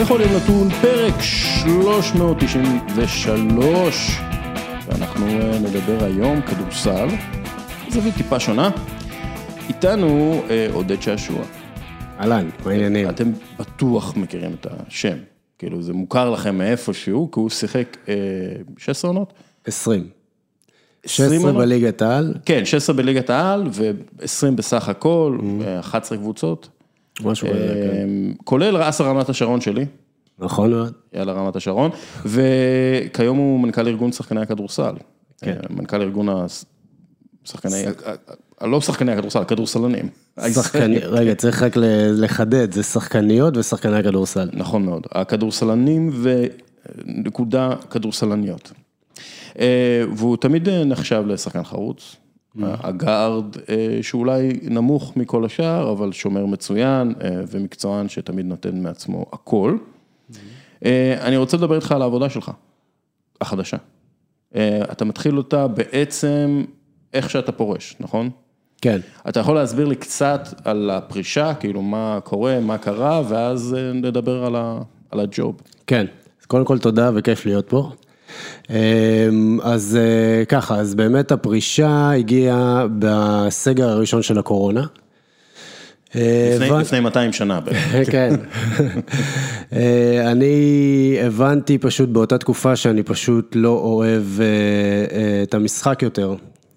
יכולים נתון פרק 393, ואנחנו אה, נדבר היום כדורסל, זווית טיפה שונה. איתנו אה, עודד שעשוע. אהלן, מה העניינים? אתם בטוח מכירים את השם, כאילו זה מוכר לכם מאיפשהו, כי הוא שיחק אה, 16 עונות? 20. 20 16 עונות? בליגת העל, כן, 16 בליגת העל ו-20 בסך הכל, אה, 11 קבוצות. משהו כזה, כן. אה, כולל אסר רמת השרון שלי, נכון מאוד. יאללה רמת השרון, וכיום הוא מנכ"ל ארגון שחקני הכדורסל. כן. אה, מנכ"ל ארגון השחקני, לא שחקני הכדורסל, הכדורסלנים. שחקני, רגע, צריך רק ל- לחדד, זה שחקניות ושחקני הכדורסל. נכון מאוד, הכדורסלנים ונקודה כדורסלניות. אה, והוא תמיד אה, נחשב לשחקן חרוץ, הגארד אה, שאולי נמוך מכל השאר, אבל שומר מצוין אה, ומקצוען שתמיד נותן מעצמו הכל. אה, אני רוצה לדבר איתך על העבודה שלך, החדשה. אתה מתחיל אותה בעצם איך שאתה פורש, נכון? כן. אתה יכול להסביר לי קצת על הפרישה, כאילו מה קורה, מה קרה, ואז נדבר על ה- על הג'וב. כן, אז קודם כל תודה וכיף להיות פה. אמ, אז אה, ככה, אז באמת הפרישה הגיעה בסגר הראשון של הקורונה. אה, לפני, הבנ- לפני 200 שנה בערך. כן. אה, אני הבנתי פשוט באותה תקופה שאני פשוט לא אוהב את המשחק יותר.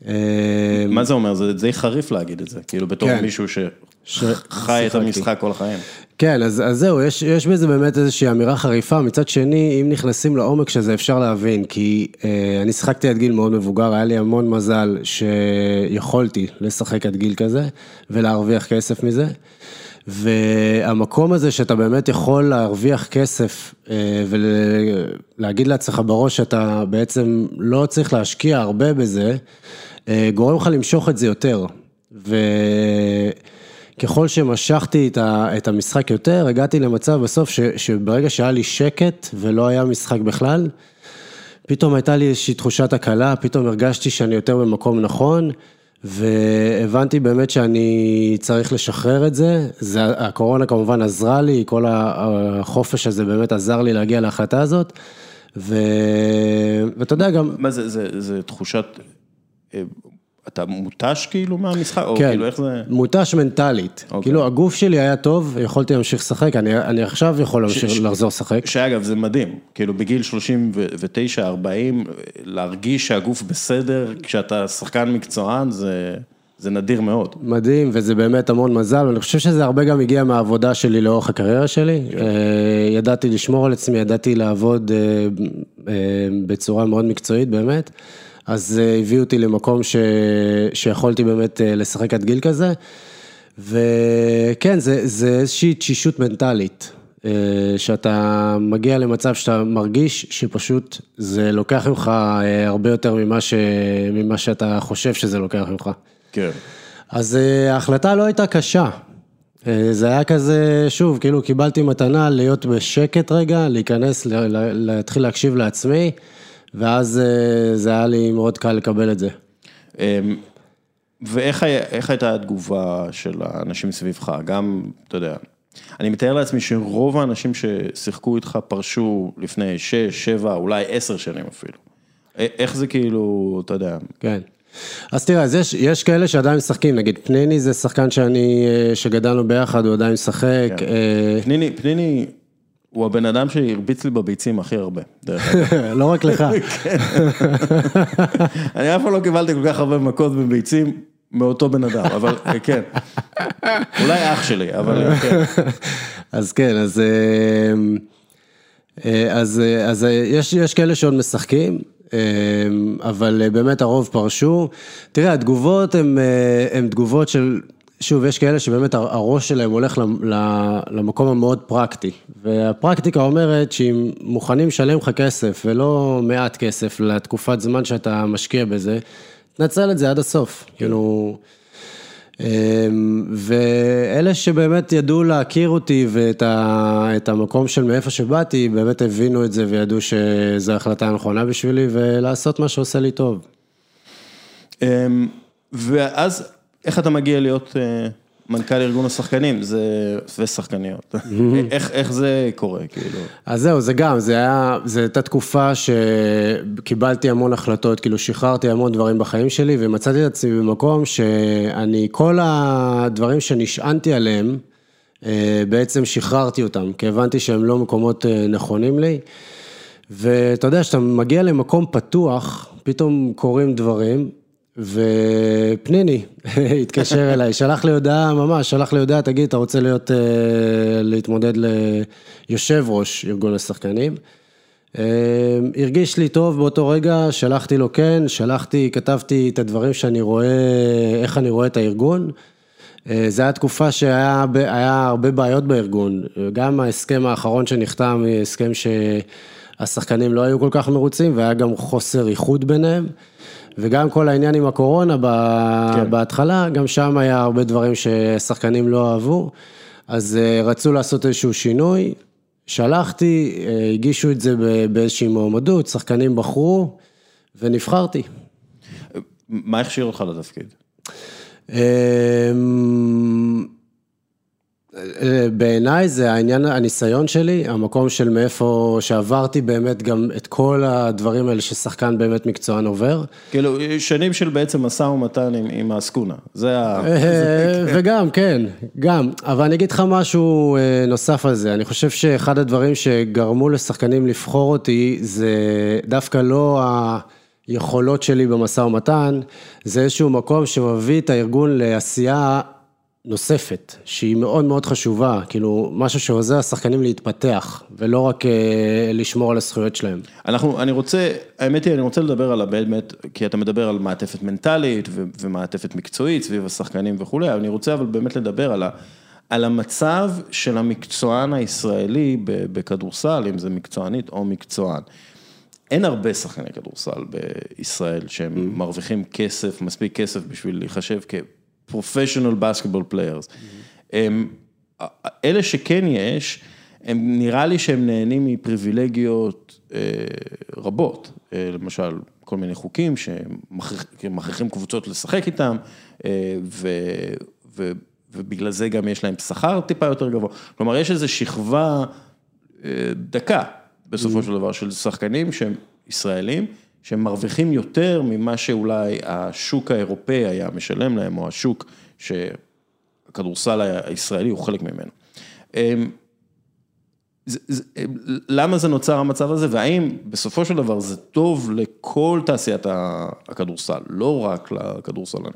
אה, מה זה אומר? זה די חריף להגיד את זה, כאילו בתור כן. מישהו שחי את. המשחק כל החיים. כן, אז, אז זהו, יש, יש בזה באמת איזושהי אמירה חריפה, מצד שני, אם נכנסים לעומק של זה אפשר להבין, כי אה, אני שיחקתי עד גיל מאוד מבוגר, היה לי המון מזל שיכולתי לשחק עד גיל כזה, ולהרוויח כסף מזה, והמקום הזה שאתה באמת יכול להרוויח כסף, אה, ולהגיד לעצמך בראש שאתה בעצם לא צריך להשקיע הרבה בזה, אה, גורם לך למשוך את זה יותר. ו... ככל שמשכתי את ה- את המשחק יותר, הגעתי למצב בסוף ש, שברגע שהיה לי שקט ולא היה משחק בכלל, פתאום הייתה לי איזושהי תחושת הקלה, פתאום הרגשתי שאני יותר במקום נכון, והבנתי באמת שאני צריך לשחרר את זה. זה. הקורונה כמובן עזרה לי, כל החופש הזה באמת עזר לי להגיע להחלטה הזאת, ו... ואתה יודע גם... מה זה, זה, זה תחושת, אה, אתה מותש כאילו מהמשחק, או כן, כאילו איך זה? מותש מנטלית. אוקיי. כאילו הגוף שלי היה טוב, יכולתי להמשיך לשחק, אני, אני עכשיו יכול להמשיך ש- לחזור לשחק. שאגב, זה מדהים, כאילו בגיל 39, 40, להרגיש שהגוף בסדר, כשאתה שחקן מקצוען, זה, זה נדיר מאוד. מדהים, וזה באמת המון מזל, ואני חושב שזה הרבה גם הגיע מהעבודה שלי לאורך הקריירה שלי. כן. אה, ידעתי לשמור על עצמי, ידעתי לעבוד אה, אה, בצורה מאוד מקצועית באמת, אז אה, הביאו אותי למקום ש... שיכולתי באמת אה, לשחק עד גיל כזה, וכן, זה, זה איזושהי תשישות מנטלית. אה, שאתה מגיע למצב שאתה מרגיש שפשוט זה לוקח ממך הרבה יותר ממה, ש... ממה שאתה חושב שזה לוקח ממך. כן. אז ההחלטה לא הייתה קשה. זה היה כזה, שוב, כאילו קיבלתי מתנה להיות בשקט רגע, להיכנס, להתחיל להקשיב לעצמי, ואז אה, זה היה לי מאוד קל לקבל את זה. אמ, ואיך הייתה התגובה של האנשים סביבך? גם, אתה יודע, אני מתאר לעצמי שרוב האנשים ששיחקו איתך פרשו לפני 6, 7, אולי 10 שנים אפילו. איך זה כאילו, אתה יודע, כן. אז תראה, אז יש, יש כאלה שעדיין משחקים, נגיד פניני זה שחקן שאני, אה, שגדלנו ביחד, הוא עדיין משחק. כן. אה, פניני, פניני הוא הבן אדם שהרביץ לי בביצים הכי הרבה, דרך אגב. לא רק לך. אני אף פעם לא קיבלתי כל כך הרבה מכות בביצים מאותו בן אדם, אבל אה, כן. אולי אח שלי, אבל אה, כן. אז כן, אז, אה, אז, אז יש, יש כאלה שעוד משחקים, אבל באמת הרוב פרשו. תראה, התגובות הן תגובות של, שוב, יש כאלה שבאמת הר- הראש שלהם הולך למקום המאוד פרקטי. והפרקטיקה אומרת שאם מוכנים לשלם לך כסף, ולא מעט כסף, לתקופת זמן שאתה משקיע בזה, תנצל את זה עד הסוף. כאילו... אמ, ואלה שבאמת ידעו להכיר אותי ואת ה, את המקום של מאיפה שבאתי, באמת הבינו את זה וידעו שזו ההחלטה הנכונה בשבילי ולעשות מה שעושה לי טוב. אמ, ואז איך אתה מגיע להיות אה, מנכ"ל ארגון השחקנים, זה, ושחקניות. איך, איך זה קורה, כאילו? אז זהו, זה גם, זה היה, זו הייתה תקופה שקיבלתי המון החלטות, כאילו שחררתי המון דברים בחיים שלי, ומצאתי את עצמי במקום שאני, כל הדברים שנשענתי עליהם, אה, בעצם שחררתי אותם, כי הבנתי שהם לא מקומות אה, נכונים לי. ואתה יודע, כשאתה מגיע למקום פתוח, פתאום קורים דברים, ופניני התקשר אליי, שלח לי הודעה, ממש, שלח לי הודעה, תגיד, אתה רוצה להיות, אה, להתמודד ליושב ראש ארגון השחקנים? הרגיש לי טוב באותו רגע, שלחתי לו כן, שלחתי, כתבתי את הדברים שאני רואה, איך אני רואה את הארגון. אה, זו הייתה תקופה שהיה הרבה בעיות בארגון, גם ההסכם האחרון שנחתם, הסכם שהשחקנים לא היו כל כך מרוצים והיה גם חוסר איחוד ביניהם. וגם כל העניין עם הקורונה כן. בהתחלה, גם שם היה הרבה דברים ששחקנים לא אהבו, אז אה, רצו לעשות איזשהו שינוי, שלחתי, אה, הגישו את זה באיזושהי מועמדות, שחקנים בחרו ונבחרתי. מה הכשיר אותך לתפקיד? בעיניי זה העניין, הניסיון שלי, המקום של מאיפה שעברתי באמת גם את כל הדברים האלה ששחקן באמת מקצוען עובר. כאילו, שנים של בעצם משא ומתן עם, עם האסקונה, זה ה... אה, וגם, כן, גם, אבל אני אגיד לך משהו אה, נוסף על זה, אני חושב שאחד הדברים שגרמו לשחקנים לבחור אותי, זה דווקא לא ה... היכולות שלי במשא ומתן, זה איזשהו מקום שמביא את הארגון לעשייה נוספת, שהיא מאוד מאוד חשובה, כאילו, משהו שעוזר לשחקנים להתפתח, ולא רק אה, לשמור על הזכויות שלהם. אנחנו, אני רוצה, האמת היא, אני רוצה לדבר על הבאמת, כי אתה מדבר על מעטפת מנטלית ומעטפת מקצועית סביב השחקנים וכולי, אני רוצה אבל באמת לדבר על ה... על המצב של המקצוען הישראלי בכדורסל, אם זה מקצוענית או מקצוען. אין הרבה שחקני כדורסל בישראל שהם mm-hmm. מרוויחים כסף, מספיק כסף בשביל להיחשב כ-professional players. Mm-hmm. הם, אלה שכן יש, הם נראה לי שהם נהנים מפריבילגיות אה, רבות, אה, למשל כל מיני חוקים שמכריחים קבוצות לשחק איתם, אה, ו, ו, ובגלל זה גם יש להם שכר טיפה יותר גבוה, כלומר יש איזו שכבה אה, דקה בסופו של דבר, של שחקנים שהם ישראלים, שהם מרוויחים יותר ממה שאולי השוק האירופאי היה משלם להם, או השוק שהכדורסל הישראלי הוא חלק ממנו. אמ, למה זה נוצר המצב הזה, והאם בסופו של דבר זה טוב לכל תעשיית הכדורסל, לא רק לכדורסלנים?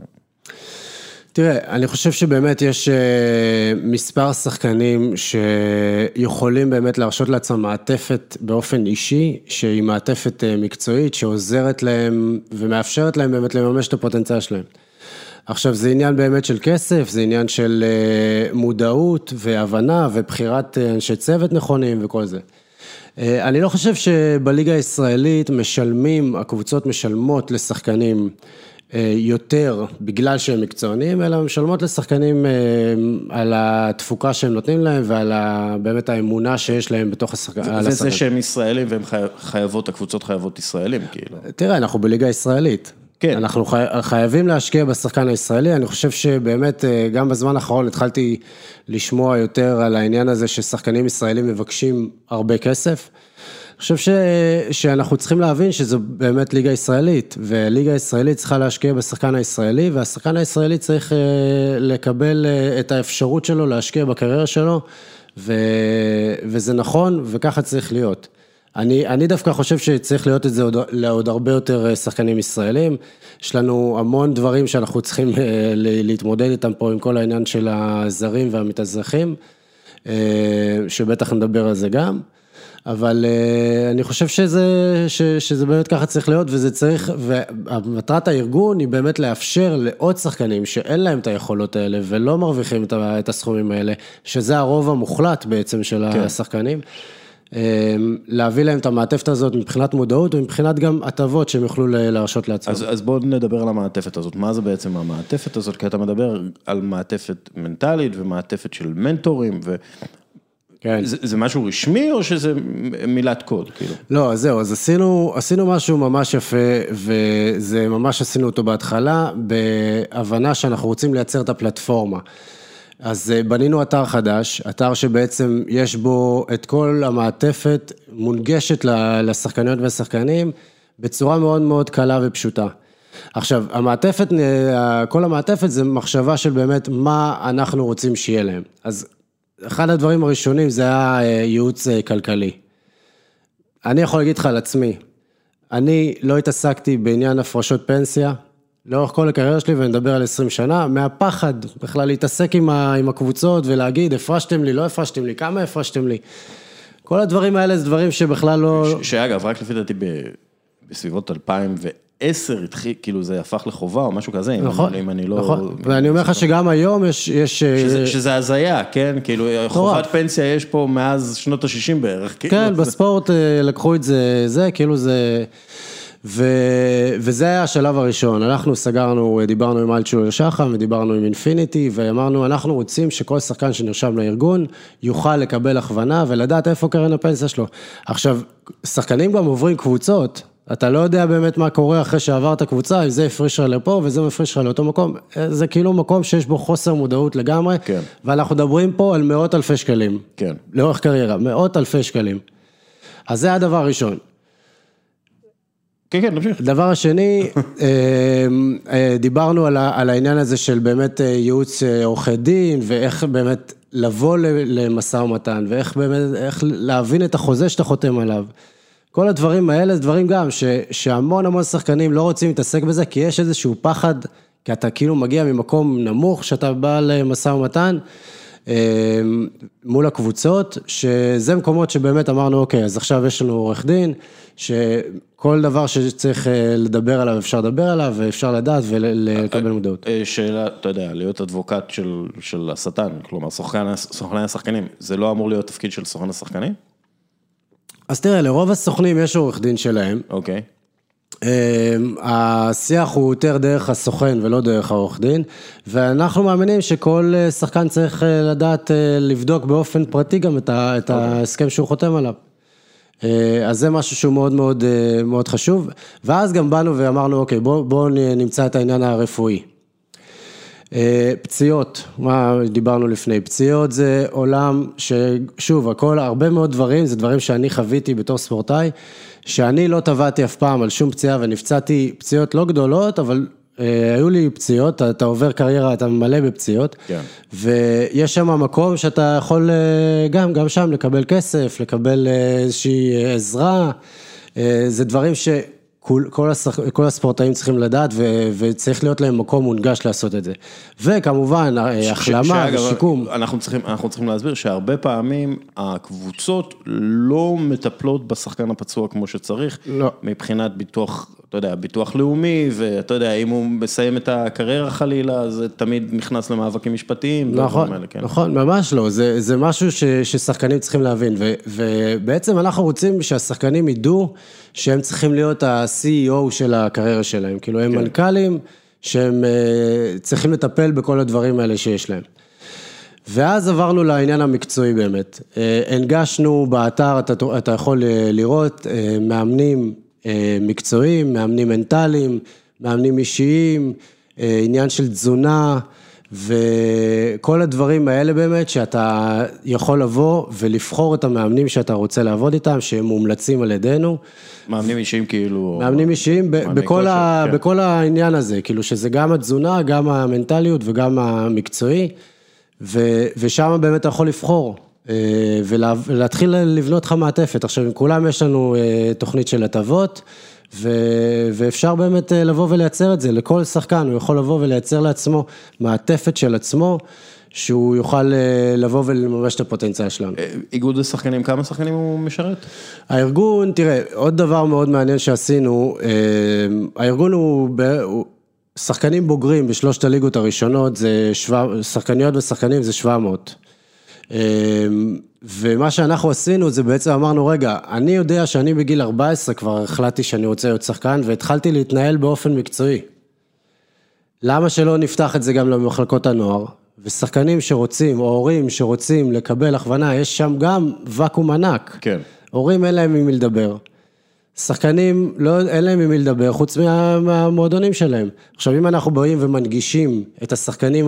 תראה, אני חושב שבאמת יש אה, מספר שחקנים שיכולים באמת להרשות לעצמם מעטפת באופן אישי, שהיא מעטפת אה, מקצועית, שעוזרת להם ומאפשרת להם באמת לממש את הפוטנציאל שלהם. עכשיו, זה עניין באמת של כסף, זה עניין של אה, מודעות והבנה ובחירת אנשי צוות נכונים וכל זה. אני לא חושב שבליגה הישראלית משלמים, הקבוצות משלמות לשחקנים יותר בגלל שהם מקצוענים, אלא משלמות לשחקנים אה, על התפוקה שהם נותנים להם ועל באמת האמונה שיש להם בתוך השחקנים. וזה שהם ישראלים והם חייבות, הקבוצות חייבות ישראלים, כאילו. תראה, אנחנו בליגה ישראלית. כן. אנחנו חי, חייבים להשקיע בשחקן הישראלי, אני חושב שבאמת אה, גם בזמן האחרון התחלתי לשמוע יותר על העניין הזה ששחקנים ישראלים מבקשים הרבה כסף. חושב ש... שאנחנו צריכים להבין שזו באמת ליגה ישראלית, וליגה ישראלית צריכה להשקיע בשחקן הישראלי, והשחקן הישראלי צריך אה, לקבל אה, את האפשרות שלו להשקיע בקריירה שלו, ו... וזה נכון, וככה צריך להיות. אני, אני דווקא חושב שצריך להיות את זה עוד, לעוד הרבה יותר אה, שחקנים ישראלים. יש לנו המון דברים שאנחנו צריכים להתמודד איתם פה עם כל העניין של הזרים והמתאזרחים, שבטח נדבר על זה גם. אבל אה, אני חושב שזה, ש, שזה באמת ככה צריך להיות, וזה צריך, ומטרת הארגון היא באמת לאפשר לעוד שחקנים שאין להם את היכולות האלה ולא מרוויחים את הסכומים האלה, שזה הרוב המוחלט בעצם של כן. השחקנים. אה, להביא להם את המעטפת הזאת מבחינת מודעות ומבחינת גם הטבות שהם יוכלו להרשות לעצמם. אז, אז בואו נדבר על המעטפת הזאת, מה זה בעצם המעטפת הזאת? כי אתה מדבר על מעטפת מנטלית ומעטפת של מנטורים, כן. זה, זה משהו רשמי או שזה מילת קוד, כאילו? לא, אז זהו, אז עשינו, עשינו משהו ממש יפה, וזה ממש עשינו אותו בהתחלה, בהבנה שאנחנו רוצים לייצר את הפלטפורמה. אז אה, בנינו אתר חדש, אתר שבעצם יש בו את כל המעטפת מונגשת לשחקניות ולשחקנים בצורה מאוד מאוד קלה ופשוטה. עכשיו, המעטפת, אה, כל המעטפת זה מחשבה של באמת מה אנחנו רוצים שיהיה להם. אז אחד הדברים הראשונים זה היה אה, ייעוץ אה, כלכלי. אני יכול להגיד לך על עצמי, אני לא התעסקתי בעניין הפרשות פנסיה, לאורך כל הקריירה שלי, ואני מדבר על 20 שנה, מהפחד בכלל להתעסק עם, ה, עם הקבוצות ולהגיד, הפרשתם לי, לא הפרשתם לי, כמה הפרשתם לי. כל הדברים האלה זה דברים שבכלל לא... ש- שאגב, רק לפי דעתי ב- בסביבות 2010 התחיל, כאילו זה הפך לחובה או משהו כזה, אם נכון, אם אני לא... נכון, ואני אומר לך שגם היום יש, יש... אה, שזה, הזיה, כן? כאילו, חובת פנסיה יש פה מאז שנות ה-60 בערך. כן, כאילו, זה- בספורט אה, לקחו את זה, זה, כאילו זה... ו... וזה היה השלב הראשון, אנחנו סגרנו, אה, דיברנו עם אלצ'ולר שחם ודיברנו עם אינפיניטי ואמרנו, אנחנו רוצים שכל שחקן שנרשם לארגון יוכל לקבל הכוונה ולדעת איפה קרן הפנסיה שלו. עכשיו, שחקנים גם עוברים קבוצות, אתה לא יודע באמת מה קורה אחרי שעברת קבוצה, אם זה הפריש לך לפה וזה מפריש לך לאותו מקום, זה כאילו מקום שיש בו חוסר מודעות לגמרי, כן. ואנחנו מדברים פה על מאות אלפי שקלים. כן. לאורך קריירה, מאות אלפי שקלים. אז זה הדבר הראשון. כן, כן, נמשיך. הדבר השני, אה, אה, דיברנו על העניין הזה של באמת אה, ייעוץ עורכי דין, ואיך באמת לבוא למשא ומתן, ואיך באמת, איך להבין את החוזה שאתה חותם עליו. כל הדברים האלה זה דברים גם ש, שהמון המון שחקנים לא רוצים להתעסק בזה, כי יש איזשהו פחד, כי אתה כאילו מגיע ממקום נמוך, שאתה בא למשא ומתן. אה, מול הקבוצות, שזה מקומות שבאמת אמרנו, אוקיי, אז עכשיו יש לנו עורך דין, שכל דבר שצריך אה, לדבר עליו, אפשר לדבר עליו, ואפשר לדעת ולקבל מודעות. אה, שאלה, אתה יודע, להיות אדבוקט של, של השטן, כלומר, סוכני השחקנים, זה לא אמור להיות תפקיד של סוכן השחקנים? אז תראה, לרוב הסוכנים יש עורך דין שלהם. אוקיי. אה, השיח הוא יותר דרך הסוכן ולא דרך העורך דין, ואנחנו מאמינים שכל אה, שחקן צריך אה, לדעת אה, לבדוק באופן פרטי גם את ה- את ההסכם שהוא חותם עליו. אז זה משהו שהוא מאוד מאוד מאוד חשוב, ואז גם באנו ואמרנו, אוקיי, בואו בוא נמצא את העניין הרפואי. אה, פציעות, מה דיברנו לפני, פציעות זה עולם ששוב, הכל, הרבה מאוד דברים, זה דברים שאני חוויתי בתור ספורטאי, שאני לא טבעתי אף פעם על שום פציעה ונפצעתי פציעות לא גדולות, אבל אה, היו לי פציעות, אתה, אתה עובר קריירה, אתה מלא בפציעות, כן. ויש שם מקום שאתה יכול אה, גם, גם שם לקבל כסף, לקבל אה, איזושהי עזרה, אה, זה דברים ש... כל, כל, השח... כל הספורטאים צריכים לדעת ו... וצריך להיות להם מקום מונגש לעשות את זה. וכמובן, ש... החלמה שאגב, ושיקום. אנחנו צריכים, אנחנו צריכים להסביר שהרבה פעמים הקבוצות לא מטפלות בשחקן הפצוע כמו שצריך. לא. מבחינת ביטוח, אתה יודע, ביטוח לאומי, ואתה יודע, אם הוא מסיים את הקריירה חלילה, זה תמיד נכנס למאבקים משפטיים. נכון, האלה, כן. נכון, ממש לא, זה, זה משהו ש, ששחקנים צריכים להבין, ו, ובעצם אנחנו רוצים שהשחקנים ידעו שהם צריכים להיות ה-CEO של הקריירה שלהם, כאילו הם כן. מנכ"לים שהם אה, צריכים לטפל בכל הדברים האלה שיש להם. ואז עברנו לעניין המקצועי באמת. אה, הנגשנו באתר, אתה, אתה יכול אה, לראות מאמנים מקצועיים, מאמנים מנטליים, מאמנים אישיים, עניין של תזונה, וכל הדברים האלה באמת, שאתה יכול לבוא ולבחור את המאמנים שאתה רוצה לעבוד איתם, שהם מומלצים על ידינו. מאמנים אישיים כאילו... מאמנים אישיים בכל, כושר, ה, כן. בכל העניין הזה, כאילו שזה גם התזונה, גם המנטליות וגם המקצועי, ו, ושם באמת אתה יכול לבחור אה, ולה, ולהתחיל לבנות לך מעטפת. עכשיו, עם כולם יש לנו אה, תוכנית של הטבות, ואפשר באמת אה, לבוא ולייצר את זה, לכל שחקן, הוא יכול לבוא ולייצר לעצמו מעטפת של עצמו, שהוא יוכל אה, לבוא ולממש את הפוטנציאל שלנו. אה, איגוד השחקנים, כמה שחקנים הוא משרת? הארגון, תראה, עוד דבר מאוד מעניין שעשינו, הארגון הוא שחקנים בוגרים בשלושת הליגות הראשונות, זה שבע, שחקניות ושחקנים זה 700. ומה שאנחנו עשינו זה בעצם אמרנו, רגע, אני יודע שאני בגיל 14 כבר החלטתי שאני רוצה להיות שחקן והתחלתי להתנהל באופן מקצועי. למה שלא נפתח את זה גם למחלקות הנוער? ושחקנים שרוצים, או הורים שרוצים לקבל הכוונה, יש שם גם ואקום ענק. כן. הורים אין להם עם מי לדבר. שחקנים, לא, אין להם עם מי לדבר חוץ מה, מהמועדונים שלהם. עכשיו, אם אנחנו באים ומנגישים את השחקנים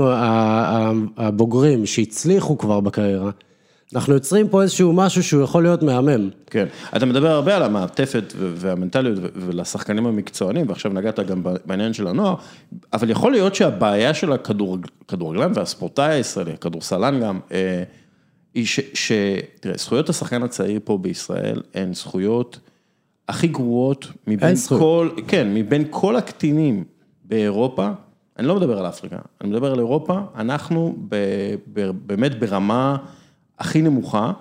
הבוגרים שהצליחו כבר בקריירה, אנחנו יוצרים פה איזשהו משהו שהוא יכול להיות מהמם. כן, אתה מדבר הרבה על המעטפת והמנטליות ולשחקנים המקצוענים, ועכשיו נגעת גם בעניין של הנוער, אבל יכול להיות שהבעיה של הכדורגלן והספורטאי הישראלי, הכדורסלן גם, אה, היא ש... ש... תראה, זכויות השחקן הצעיר פה בישראל הן זכויות הכי גרועות מבין כל, כן, מבין כל הקטינים באירופה, אני לא מדבר על אפריקה, אני מדבר על אירופה, אנחנו ב, ב, באמת ברמה הכי נמוכה,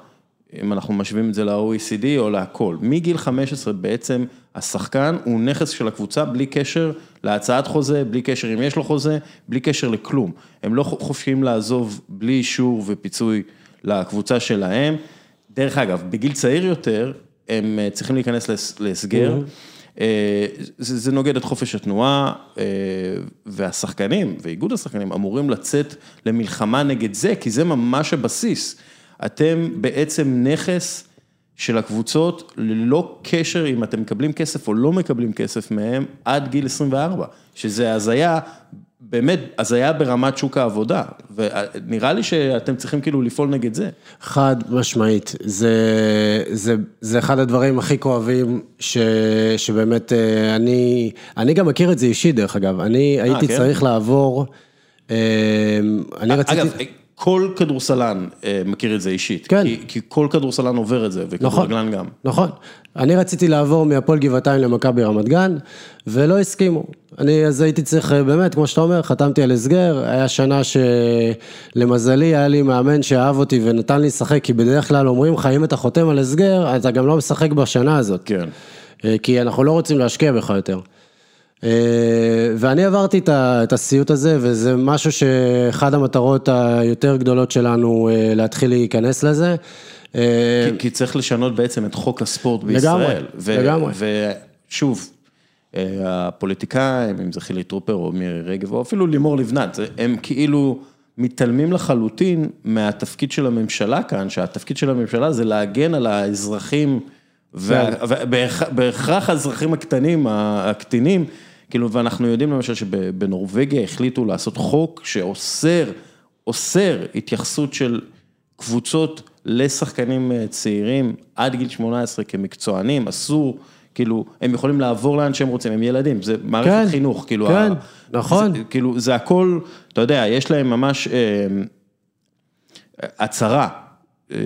אם אנחנו משווים את זה ל-OECD או להכל. מגיל 15 בעצם השחקן הוא נכס של הקבוצה בלי קשר להצעת חוזה, בלי קשר אם יש לו חוזה, בלי קשר לכלום. הם לא חופשיים לעזוב בלי אישור ופיצוי לקבוצה שלהם. דרך אגב, בגיל צעיר יותר, הם אה, צריכים להיכנס להסגר. אה, זה, זה נוגד את חופש התנועה, אה, והשחקנים, ואיגוד השחקנים, אמורים לצאת למלחמה נגד זה, כי זה ממש הבסיס. אתם בעצם נכס של הקבוצות, ללא קשר אם אתם מקבלים כסף או לא מקבלים כסף מהם, עד גיל 24, שזה הזיה באמת, אז היה ברמת שוק העבודה, ונראה לי שאתם צריכים כאילו לפעול נגד זה. חד משמעית, זה, זה, זה אחד הדברים הכי כואבים, ש, שבאמת אה, אני, אני גם מכיר את זה אישית דרך אגב, אני 아, הייתי כן? צריך לעבור, אה, אני רציתי... אגב, כל כדורסלן אה, מכיר את זה אישית, כן. כי, כי כל כדורסלן עובר את זה, וכדורגלן נכון, גם. נכון, אני רציתי לעבור מהפועל גבעתיים למכבי רמת גן, ולא הסכימו. אני אז הייתי צריך, אה, באמת, כמו שאתה אומר, חתמתי על הסגר, היה שנה שלמזלי היה לי מאמן שאהב אותי ונתן לי לשחק, כי בדרך כלל אומרים לך, אם אתה חותם על הסגר, אתה גם לא משחק בשנה הזאת. כן. אה, כי אנחנו לא רוצים להשקיע בך יותר. אה, ואני עברתי את הסיוט הזה, וזה משהו שאחד המטרות היותר גדולות שלנו אה, להתחיל להיכנס לזה. אה, כי, כי צריך לשנות בעצם את חוק הספורט בישראל. לגמרי, לגמרי. ושוב, הפוליטיקאים, אם זה חילי טרופר או מירי רגב, או אפילו לימור לבנת, הם כאילו מתעלמים לחלוטין מהתפקיד של הממשלה כאן, שהתפקיד של הממשלה זה להגן על האזרחים, ובהכרח האזרחים הקטנים, הקטינים, כאילו, ואנחנו יודעים למשל שבנורבגיה החליטו לעשות חוק שאוסר, אוסר התייחסות של קבוצות לשחקנים אה, צעירים עד גיל 18 כמקצוענים, אסור, כאילו, הם יכולים לעבור לאן שהם רוצים, הם ילדים, זה מערכת כן, חינוך, כאילו, כן, ה, נכון. זה, כאילו, זה הכל, אתה יודע, יש להם ממש אה, הצהרה,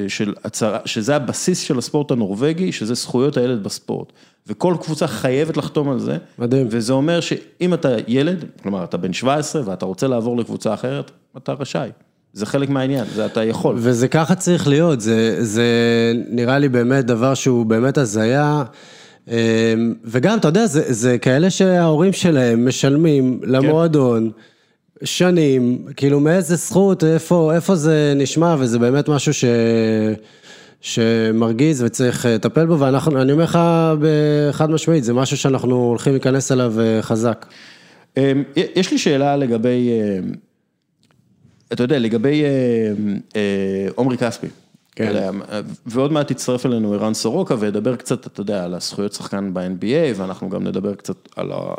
של הצהרה, שזה הבסיס של הספורט הנורבגי, שזה זכויות הילד בספורט. וכל קבוצה חייבת לחתום על זה. מדהים. וזה אומר שאם אתה ילד, כלומר אתה בן 17 ואתה רוצה לעבור לקבוצה אחרת, אתה רשאי. זה חלק מהעניין, זה אתה יכול. וזה ככה צריך להיות, זה, זה נראה לי באמת דבר שהוא באמת הזיה. אמ, וגם, אתה יודע, זה, זה כאלה שההורים שלהם משלמים למועדון. כן. שנים, כאילו מאיזה זכות, איפה, איפה זה נשמע, וזה באמת משהו ש... שמרגיז וצריך אה, לטפל בו, ואנחנו, אני אומר לך חד משמעית, זה משהו שאנחנו הולכים להיכנס אליו אה, חזק. אמ, יש לי שאלה לגבי, אה, אתה יודע, לגבי עומרי כספי. כן. ועוד מעט תצטרף אלינו ערן סורוקה וידבר קצת, אתה יודע, על הזכויות שחקן ב-NBA, ואנחנו גם נדבר קצת על ה...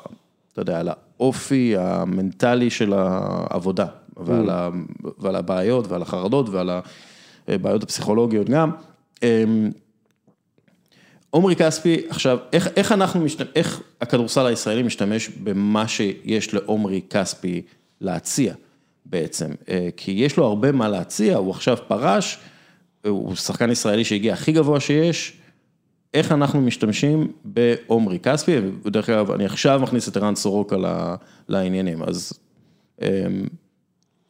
אתה יודע, על האופי המנטלי של העבודה, ועל, mm. ה, ועל הבעיות ועל החרדות ועל הבעיות הפסיכולוגיות גם. אמ, עומרי כספי, עכשיו, איך, איך אנחנו, משתמש, איך הכדורסל הישראלי משתמש במה שיש לעומרי כספי להציע בעצם? אה, כי יש לו הרבה מה להציע, הוא עכשיו פרש, הוא שחקן ישראלי שהגיע הכי גבוה שיש, איך אנחנו משתמשים בעומרי כספי, ודרך אגב, אני עכשיו מכניס את ערן סורוק לעניינים, אז אמ,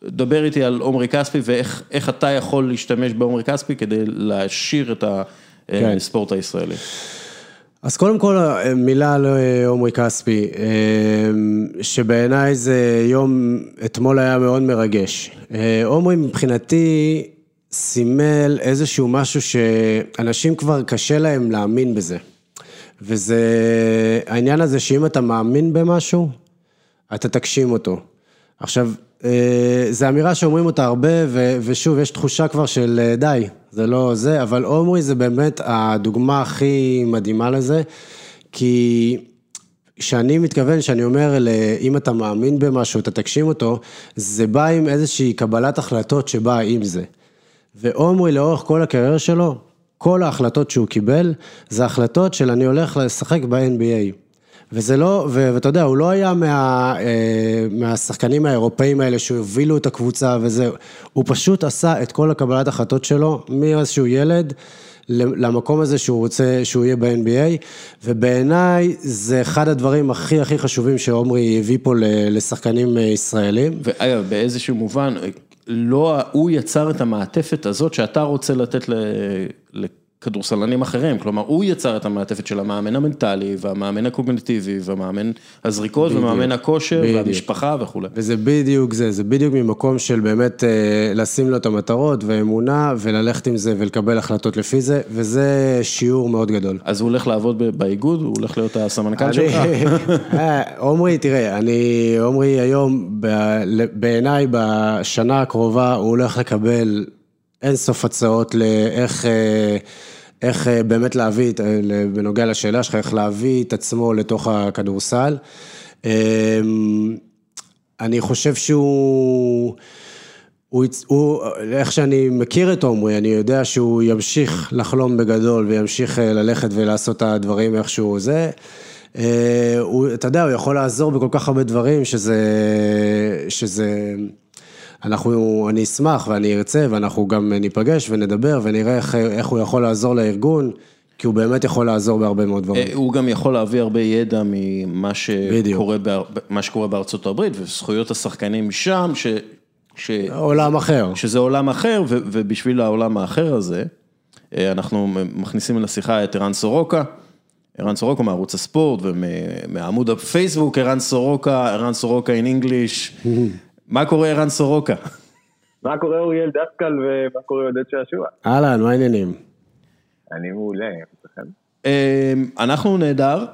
דבר איתי על עומרי כספי ואיך אתה יכול להשתמש בעומרי כספי כדי להשאיר את כן. הספורט הישראלי. אז קודם כל מילה על אה, עומרי כספי, אמ, שבעיניי זה יום, אתמול היה מאוד מרגש. אה, עומרי מבחינתי סימל איזשהו משהו שאנשים כבר קשה להם להאמין בזה. וזה העניין הזה שאם אתה מאמין במשהו, אתה תגשים אותו. עכשיו, אה, זו אמירה שאומרים אותה הרבה, ושוב, יש תחושה כבר של אה, די, זה לא זה, אבל עומרי זה באמת הדוגמה הכי מדהימה לזה, כי כשאני מתכוון, שאני אומר, אם אתה מאמין במשהו, אתה תגשים אותו, זה בא עם איזושהי קבלת החלטות שבאה עם זה. ועומרי לאורך כל הקריירה שלו, כל ההחלטות שהוא קיבל, זה החלטות של אני הולך לשחק ב-NBA. וזה לא, ואתה יודע, הוא לא היה מה, אה, מהשחקנים האירופאים האלה שהובילו את הקבוצה וזה, הוא פשוט עשה את כל הקבלת החלטות שלו מאיזשהו ילד. למקום הזה שהוא רוצה, שהוא יהיה ב-NBA, ובעיניי זה אחד הדברים הכי הכי חשובים שעומרי הביא פה לשחקנים אה, ישראלים. ואגב, באיזשהו מובן, לא, הוא יצר את המעטפת הזאת שאתה רוצה לתת ל... כדורסלנים אחרים, כלומר הוא יצר את המעטפת של המאמן המנטלי והמאמן הקוגניטיבי והמאמן הזריקות בדיוק, ומאמן הכושר בדיוק. והמשפחה וכולי. וזה בדיוק זה, זה בדיוק ממקום של באמת אה, לשים לו את המטרות ואמונה וללכת עם זה ולקבל החלטות לפי זה, וזה שיעור מאוד גדול. אז הוא הולך לעבוד באיגוד, הוא הולך להיות הסמנכ"ל שלך? אה, עומרי, תראה, אני, עומרי היום בעיניי בשנה הקרובה הוא הולך לקבל אין סוף הצעות לאיך... אה, איך אה, באמת להביא, בנוגע לשאלה שלך, איך להביא את עצמו לתוך הכדורסל. אמ, אני חושב שהוא, הוא, הוא, איך שאני מכיר את עומרי, אני יודע שהוא ימשיך לחלום בגדול וימשיך אה, ללכת ולעשות את הדברים איכשהו זה. הוא, אתה יודע, הוא יכול לעזור בכל כך הרבה דברים שזה, שזה אנחנו, אני אשמח ואני ארצה ואנחנו גם ניפגש ונדבר ונראה איך, איך הוא יכול לעזור לארגון. כי הוא באמת יכול לעזור בהרבה מאוד דברים. אה, הוא גם יכול להביא הרבה ידע ממה שקורה, בא, שקורה בארצות הברית וזכויות השחקנים שם, ש... ש... עולם אחר. שזה עולם אחר, ו, ובשביל העולם האחר הזה, אה, אנחנו מכניסים לשיחה את ערן סורוקה. ערן סורוקה מערוץ הספורט ומעמוד הפייסבוק, ערן סורוקה, ערן סורוקה in English. מה קורה ערן סורוקה? מה קורה אוריאל דסקל ומה קורה עודד שעשוע? אהלן, מה העניינים? אני מעולה, אמ, אנחנו נהדר.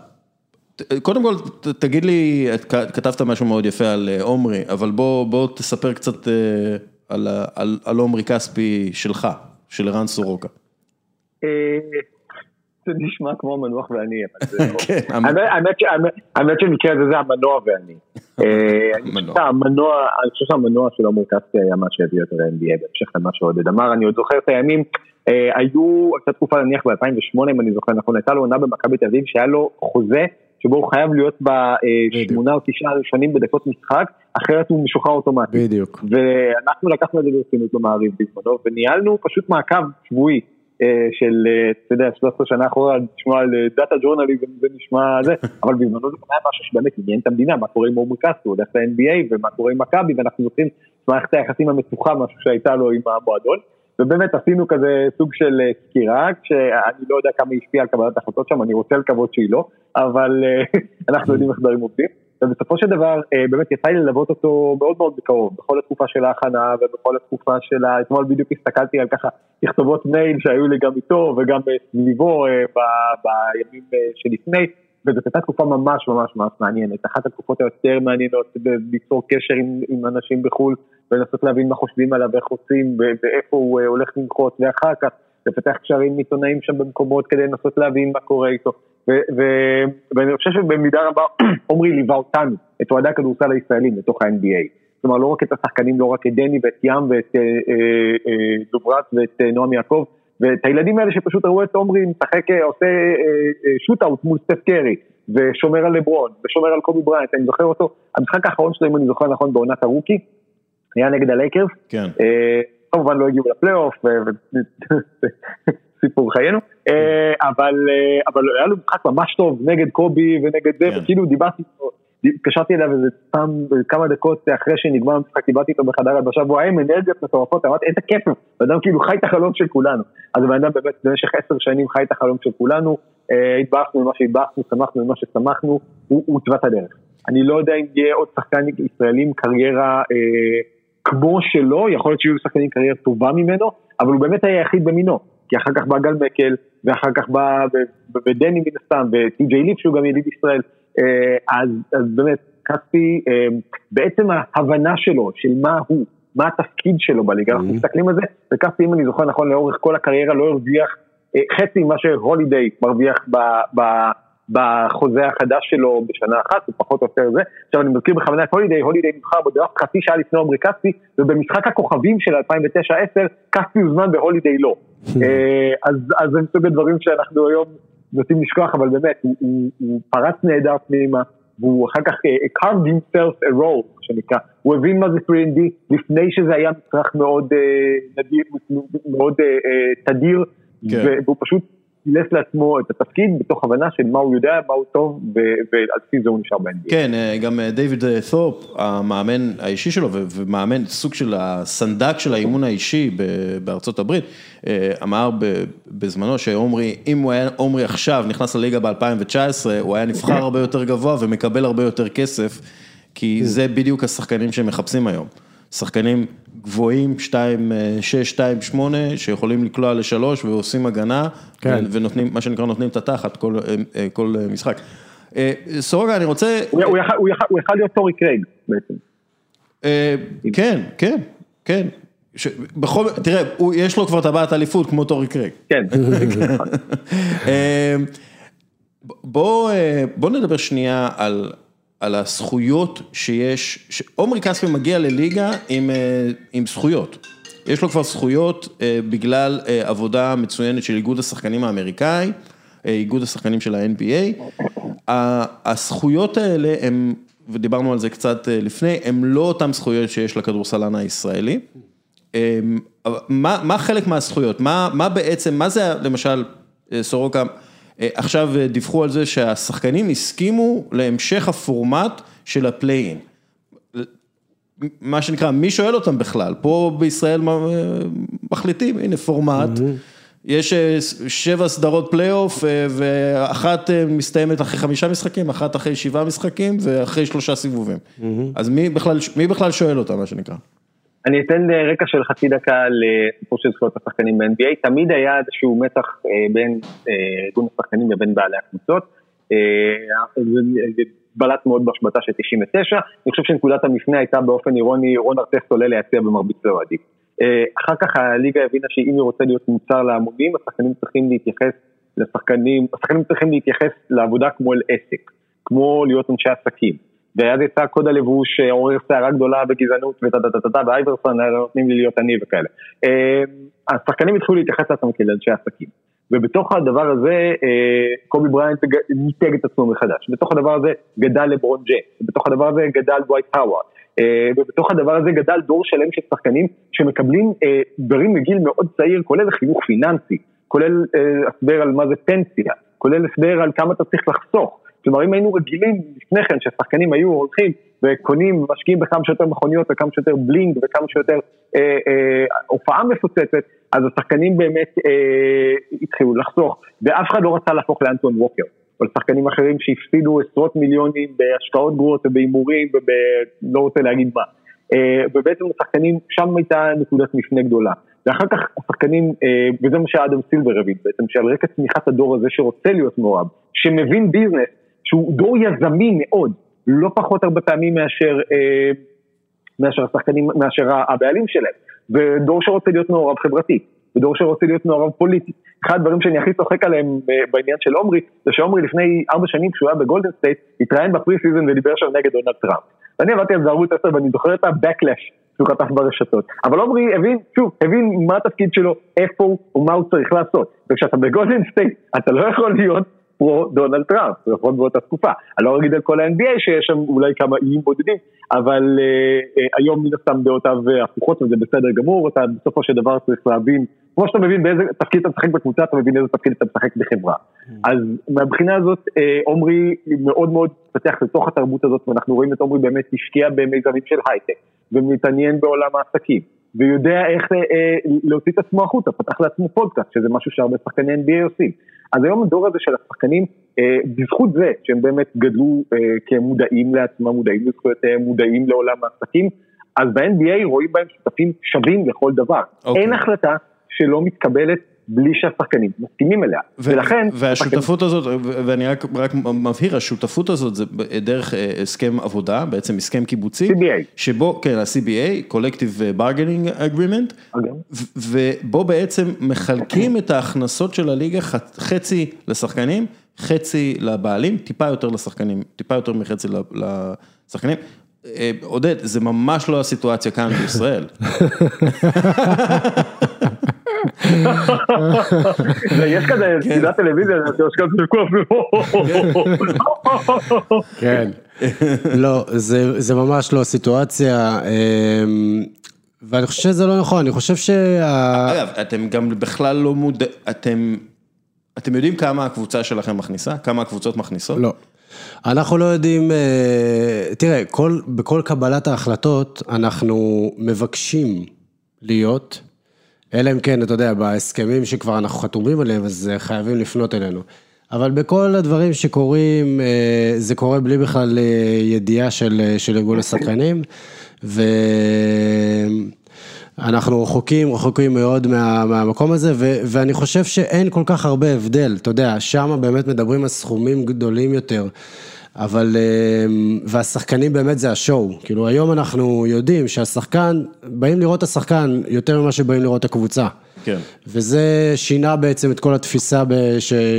קודם כל, תגיד לי, כתבת משהו מאוד יפה על אה, עומרי, אבל בוא, בוא תספר קצת אה, על, על, על עומרי כספי שלך, של ערן סורוקה. אה, זה נשמע כמו מנוח ואני, אבל זה לא. כן, האמת שבמקרה הזה זה המנוע ואני. אה, אני חושב שהמנוע של עומר כספי היה מה שהביא יותר NBA, בהמשך למה שעודד אמר, אני עוד זוכר את הימים, אה, היו, הייתה תקופה נניח ב-2008 אם אני זוכר נכון, הייתה לו עונה במכבי תל אביב שהיה לו חוזה שבו הוא חייב להיות בשמונה או תשעה ראשונים בדקות משחק, אחרת הוא משוחרר אוטומטית. בדיוק. ואנחנו לקחנו את זה ברצינות במעריב בזמנו, וניהלנו פשוט מעקב שבועי. אה, של, אה, אתה יודע, 13 שנה אחורה, לשמוע על data journalism זה נשמע זה, אבל בזמנו זה היה משהו שבאמת עניין את המדינה, מה קורה עם עומרי כספי, הולך ל-NBA ומה קורה עם מכבי, ואנחנו זוכרים את מערכת היחסים המתוחה, משהו שהייתה לו עם המועדון, ובאמת עשינו כזה סוג של אה, סקירה, שאני לא יודע כמה היא השפיעה על קבלת החלטות שם, אני רוצה לקוות שהיא לא, אבל אנחנו יודעים איך דברים עובדים. ובסופו של דבר אה, באמת יצא לי ללוות אותו מאוד מאוד מקרוב, בכל התקופה של ההכנה ובכל התקופה של ה... אתמול בדיוק הסתכלתי על ככה תכתובות מייל שהיו לי גם איתו וגם סביבו אה, בימים אה, שלפני, וזאת הייתה תקופה ממש ממש ממש מעניינת, אחת התקופות היותר מעניינות ליצור קשר עם, עם אנשים בחו"ל ולנסות להבין מה חושבים עליו, איך עושים ואיפה הוא הולך לנחות ואחר כך לפתח קשרים עיתונאים שם במקומות כדי לנסות להבין מה קורה איתו. ואני חושב שבמידה רבה עומרי ליווה אותנו, את אוהדי הכדורסל הישראלים לתוך ה-NBA. כלומר לא רק את השחקנים, לא רק את דני ואת ים ואת אה, אה, אה, דוברת ואת נועם יעקב, ואת הילדים האלה שפשוט ראו את עומרי משחק, עושה shootout מול סטף קרי, ושומר על לברון, ושומר על קובי בריינט, אני זוכר אותו, המשחק האחרון שלו, אם אני זוכר נכון, בעונת ה rookie, היה נגד הלייקרס. כן. כמובן לא הגיעו לפלייאוף, סיפור חיינו, אה, אבל, אה, אבל היה לו משחק ממש טוב נגד קובי ונגד זה, כן. וכאילו דיברתי איתו, התקשרתי אליו איזה פעם כמה דקות אחרי שנגמר המשחק, דיברתי איתו בחדר הלבשה, והוא היה עם אנרגיות מטורפות, אמרתי איזה כיף, אדם כאילו חי את החלום של כולנו, אז הבן אדם באמת במשך עשר שנים חי את החלום של כולנו, אה, התברכנו ממה שהתברכנו, שמחנו ממה ששמחנו, הוא צבע את הדרך. אני לא יודע אם יהיה עוד שחקן ישראלי עם קריירה אה, כמו שלו, יכול להיות שיהיו שחקנים קריירה טובה ממנו, אבל הוא באמת היה היחיד במינו. כי אחר כך בא גל מקל, ואחר כך בא, ודני מן הסתם, וטי.ג'יי ליפ שהוא גם יליד ישראל, אה, אז, אז באמת, כספי, אה, בעצם ההבנה שלו, של מה הוא, מה התפקיד שלו בליגה, אנחנו mm-hmm. מסתכלים על זה, וכספי, אם אני זוכר נכון, לאורך כל הקריירה לא הרוויח אה, חצי ממה שהולידיי מרוויח בחוזה החדש שלו בשנה אחת, הוא פחות או יותר זה. עכשיו אני מזכיר בכוונה את הולידיי, הולידיי נבחר בדראפט חצי שעה לפני עומרי כספי, ובמשחק הכוכבים של 2009-2010, כספי הוזמן והולידיי לא. אה, אז, אז זה מסוג הדברים שאנחנו היום נוטים לשכוח, אבל באמת, הוא, הוא, הוא פרץ נהדר פנימה, והוא אחר כך uh, carved himself a role, שנקרא, הוא הבין מה זה 3ND לפני שזה היה מצרך מאוד uh, נדיר, מאוד uh, uh, תדיר, כן. והוא פשוט אילף לעצמו את התפקיד בתוך הבנה של מה הוא יודע, מה הוא טוב, ועל פי זה הוא נשאר ב-NBA. כן, גם דיוויד ת'ורפ, המאמן האישי שלו, ומאמן, סוג של הסנדק של האימון האישי בארצות הברית, אמר בזמנו שעומרי, אם הוא היה, עומרי עכשיו נכנס לליגה ב-2019, הוא היה נבחר הרבה יותר גבוה ומקבל הרבה יותר כסף, כי זה בדיוק השחקנים שהם מחפשים היום. שחקנים גבוהים, 2, 6, 2, 8, שיכולים לקלוע לשלוש ועושים הגנה, כן. ונותנים, מה שנקרא, נותנים את התחת כל, אה, כל משחק. אה, סורוגה, אני רוצה... הוא הוא, הוא, הוא יכל להיות טורי קרייג בעצם. אה, כן, כן, כן. ש... בכל... תראה, הוא, יש לו כבר טבעת אליפות כמו טורי קרייג. כן. בוא, בוא נדבר שנייה על... על הזכויות שיש, עומרי כספי מגיע לליגה עם אה, עם זכויות. יש לו כבר זכויות אה, בגלל אה, עבודה מצוינת של איגוד השחקנים האמריקאי, איגוד השחקנים של ה-NBA. הזכויות האלה הם, ודיברנו על זה קצת לפני, הם לא אותן זכויות שיש לכדורסלן הישראלי. מה מה חלק מהזכויות? מה מה בעצם, מה זה למשל, סורוקה, עכשיו אה, דיווחו על זה שהשחקנים הסכימו להמשך הפורמט של ה play-in. מה שנקרא, מי שואל אותם בכלל? פה בישראל אה, מחליטים, הנה פורמט, יש שבע סדרות פלייאוף ואחת מסתיימת אחרי חמישה משחקים, אחת אחרי שבעה משחקים ואחרי שלושה סיבובים. אז מי בכלל, מי בכלל שואל אותם, מה שנקרא? אני אתן רקע של חצי דקה לסיפור של זכויות השחקנים ב-NBA, תמיד היה איזשהו מתח אה, בין אה, ארגון השחקנים לבין בעלי הקבוצות, אה, בלט מאוד בהשבתה של 99, אני חושב שנקודת המפנה הייתה באופן אירוני, רון ארטסט עולה להציע במרבית האוהדים. אחר כך הליגה הבינה שאם היא רוצה להיות מוצר להמונים, השחקנים צריכים להתייחס לשחקנים, השחקנים צריכים להתייחס לעבודה כמו אל עסק, כמו להיות אנשי עסקים. ואז יצא קוד הלבוש עורר סערה גדולה בגזענות וטה-טה-טה-טה, ואייברסון היה נותנים לי להיות אני וכאלה. אה, השחקנים התחילו להתייחס לעצמם כאל אנשי עסקים. ובתוך הדבר הזה אה, קובי בריינט מיתג את עצמו מחדש. בתוך הדבר הזה גדל לברון ג'יימס, ובתוך הדבר הזה גדל דווייט. אה, ובתוך הדבר הזה גדל דור שלם של שחקנים שמקבלים דברים מגיל מאוד צעיר, כולל חינוך פיננסי, כולל הסבר על מה זה פנסיה, כולל הסבר על כמה אתה צריך לחסוך. כלומר, אם היינו רגילים לפני כן שהשחקנים היו הולכים וקונים, משקיעים בכמה שיותר מכוניות וכמה שיותר בלינג וכמה שיותר אה, אה, הופעה מפוצצת, אז השחקנים באמת אה, התחילו לחסוך, ואף אחד לא רצה להפוך לאנטון ווקר. או לשחקנים אחרים שהפסידו עשרות מיליונים בהשקעות גרועות ובהימורים ולא רוצה להגיד מה. אה, ובעצם השחקנים, שם הייתה נקודת מפנה גדולה. ואחר כך השחקנים, אה, וזה מה שאדם סילבר הבין בעצם, שעל רקע צמיחת הדור הזה שרוצה להיות מעורב, שמבין ביזנס, שהוא דור יזמי מאוד, לא פחות הרבה פעמים מאשר, אה, מאשר השחקנים, מאשר הבעלים שלהם, ודור שרוצה להיות מעורב חברתי, ודור שרוצה להיות מעורב פוליטי. אחד הדברים שאני הכי צוחק עליהם אה, בעניין של עומרי, זה שעומרי לפני ארבע שנים כשהוא היה בגולדן סטייט, התראיין ב pre-season ודיבר שם נגד דונלד טראמפ. ואני עבדתי על זה ערוץ 10 ואני זוכר את ה-backlash שהוא חטף ברשתות. אבל עומרי הבין, שוב, הבין מה התפקיד שלו, איפה הוא ומה הוא צריך לעשות. וכשאתה בגולדן סטייט, אתה לא יכול להיות פרו דונלד טראמפ, לפחות באותה תקופה. אני לא אגיד על כל ה-NBA שיש שם אולי כמה איים בודדים, אבל uh, uh, היום מן הסתם דעותיו הפוכות וזה בסדר גמור, אתה בסופו של דבר צריך להבין, כמו שאתה מבין באיזה תפקיד אתה משחק בקבוצה, אתה מבין איזה תפקיד אתה משחק בחברה. Mm. אז מהבחינה הזאת, uh, עומרי מאוד מאוד פתח לתוך התרבות הזאת, ואנחנו רואים את עומרי באמת השקיע במיזמים של הייטק, ומתעניין בעולם העסקים. ויודע איך אה, להוציא את עצמו החוצה, פתח לעצמו פודקאסט, שזה משהו שהרבה שחקני NBA עושים. אז היום הדור הזה של השחקנים, אה, בזכות זה שהם באמת גדלו אה, כמודעים לעצמם, מודעים לזכויותיהם, מודעים לעולם העסקים, אז ב-NBA רואים בהם שותפים שווים לכל דבר. Okay. אוקיי. אין החלטה שלא מתקבלת בלי שהשחקנים מסכימים אליה, ו- ולכן... והשותפות השחקנים... הזאת, ואני רק, רק מבהיר, השותפות הזאת זה דרך אה, הסכם עבודה, בעצם הסכם קיבוצי. CBA. שבו, כן, ה-CBA, Collective Bargaining Agreement, okay. ובו בעצם מחלקים את ההכנסות של הליגה חצי לשחקנים חצי לבעלים, טיפה יותר לשחקנים, טיפה יותר מחצי לשחקנים. אה, עודד, זה ממש לא הסיטואציה כאן בישראל. יש כזה סדרת טלוויזיה, יש כזה ויכוח, כן, לא, זה ממש לא הסיטואציה, אמ, ואני חושב שזה לא נכון, אני חושב שה... אגב, אתם גם בכלל לא מודעים, אתם, אתם יודעים כמה הקבוצה שלכם מכניסה? כמה הקבוצות מכניסות? לא. אנחנו לא יודעים, אה, תראה, כל, בכל קבלת ההחלטות אנחנו מבקשים להיות, אלא אם כן, אתה יודע, בהסכמים שכבר אנחנו חתומים עליהם, אז חייבים לפנות אלינו. אבל בכל הדברים שקורים, אה, זה קורה בלי בכלל אה, ידיעה של, של ארגון השחקנים, ואנחנו רחוקים, רחוקים מאוד מה, מהמקום הזה, ו, ואני חושב שאין כל כך הרבה הבדל, אתה יודע, שם באמת מדברים על סכומים גדולים יותר. אבל, והשחקנים באמת זה השואו, כאילו היום אנחנו יודעים שהשחקן, באים לראות את השחקן יותר ממה שבאים לראות את הקבוצה. כן. וזה שינה בעצם את כל התפיסה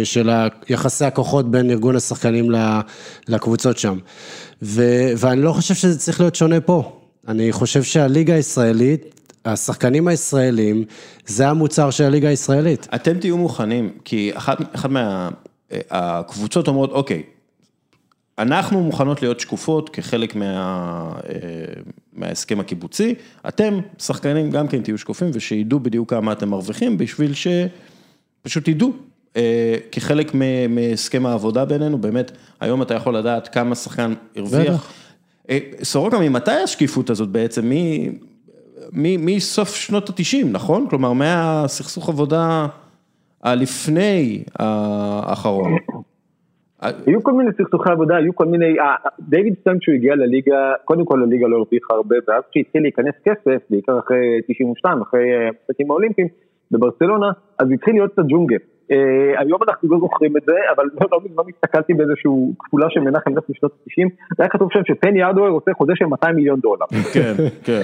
של יחסי הכוחות בין ארגון השחקנים לקבוצות שם. ו, ואני לא חושב שזה צריך להיות שונה פה. אני חושב שהליגה הישראלית, השחקנים הישראלים, זה המוצר של הליגה הישראלית. אתם תהיו מוכנים, כי אחת, אחת מהקבוצות אומרות, אוקיי, אנחנו מוכנות להיות שקופות כחלק מה, אה, מההסכם הקיבוצי, אתם, שחקנים, גם כן תהיו שקופים ושידעו בדיוק כמה אתם מרוויחים, בשביל שפשוט ידעו. אה, כחלק מהסכם העבודה בינינו, באמת, היום אתה יכול לדעת כמה שחקן הרוויח. אה, סורוקה, ממתי השקיפות הזאת בעצם? מסוף שנות התשעים, נכון? כלומר, מהסכסוך עבודה הלפני האחרון. היו כל מיני סכסוכי עבודה, היו כל מיני, דיוויד סטנק כשהוא הגיע לליגה, קודם כל הליגה לא הרוויחה הרבה, ואז כשהתחיל להיכנס כסף, בעיקר אחרי 92, אחרי המשחקים האולימפיים בברצלונה, אז התחיל להיות את הג'ונגל. Uh, היום אנחנו לא זוכרים את זה, אבל לא, לא מזמן הסתכלתי באיזשהו כפולה של מנחם נס משנות ה-90, זה היה כתוב שם שפני ארדואר עושה חוזה של 200 מיליון דולר. כן, כן.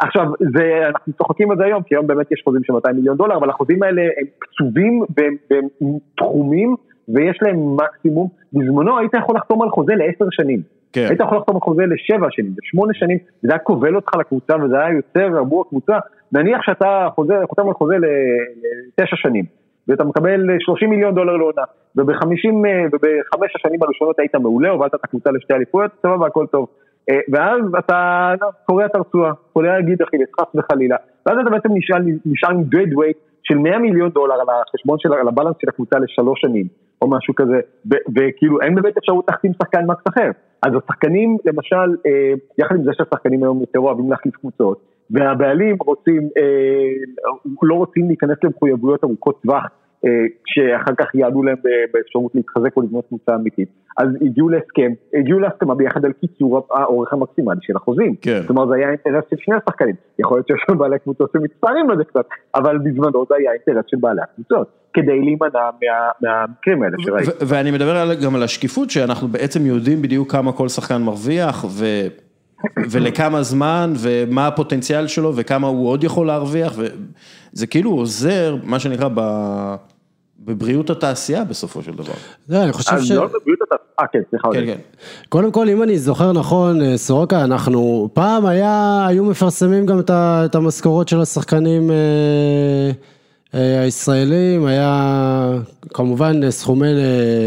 עכשיו, זה, אנחנו צוחקים על זה היום, כי היום באמת יש חוזים של 200 מיליון דולר, אבל החוזים האלה הם קצובים בתחומים ויש להם מקסימום, בזמנו היית יכול לחתום על חוזה לעשר שנים. כן. היית יכול לחתום על חוזה לשבע שנים, לשמונה שנים, וזה היה כובל אותך לקבוצה וזה היה יוצר עבור הקבוצה, נניח שאתה חוזה, חותם על חוזה לתשע שנים, ואתה מקבל 30 מיליון דולר לעונה, ובחמישים, ובחמש השנים הראשונות היית מעולה, הובלת את הקבוצה לשתי אליפויות, סבבה, הכל טוב. אה, ואז אתה קורע את הרצועה, קורע גיד אכילס, חס וחלילה, ואז אתה בעצם נשאר, נשאר עם דד ווייט של 100 מיליון דולר על החשבון של, על הבלנס של הקבוצה לשלוש שנים, או משהו כזה, וכאילו אין באמת אפשרות להחתים שחקן מקס אחר. אז השחקנים, למשל, אה, יחד עם זה שהשחקנים היום יותר אוהבים להחליף קבוצות, והבעלים רוצים, אה, לא רוצים להיכנס למחויבויות ארוכות טווח אה, שאחר כך יעדו להם באפשרות להתחזק או לבנות קבוצה אמיתית. אז הגיעו להסכם, הגיעו להסכמה ביחד על קיצור האורך המקסימלי של החוזים. כן. כלומר זה היה אינטרס של שני השחקנים. יכול להיות שיש שם בעלי קבוצות שמצטערים לזה קצת, אבל בזמנו זה היה אינטרס של בעלי הקבוצות. כדי להימנע מה, מהמקרים האלה שראיתי. ואני מדבר גם על השקיפות, שאנחנו בעצם יודעים בדיוק כמה כל שחקן מרוויח, ו... ולכמה זמן, ומה הפוטנציאל שלו, וכמה הוא עוד יכול להרוויח, וזה כאילו עוזר, מה שנקרא, ב... בבריאות התעשייה בסופו של דבר. לא, אני חושב ש... לא בבריאות התעשייה, אה כן, סליחה. כן, כן. קודם כל, אם אני זוכר נכון, אה, סורוקה, אנחנו, פעם היה, היו מפרסמים גם את המשכורות של השחקנים אה, אה, הישראלים, היה כמובן סכומי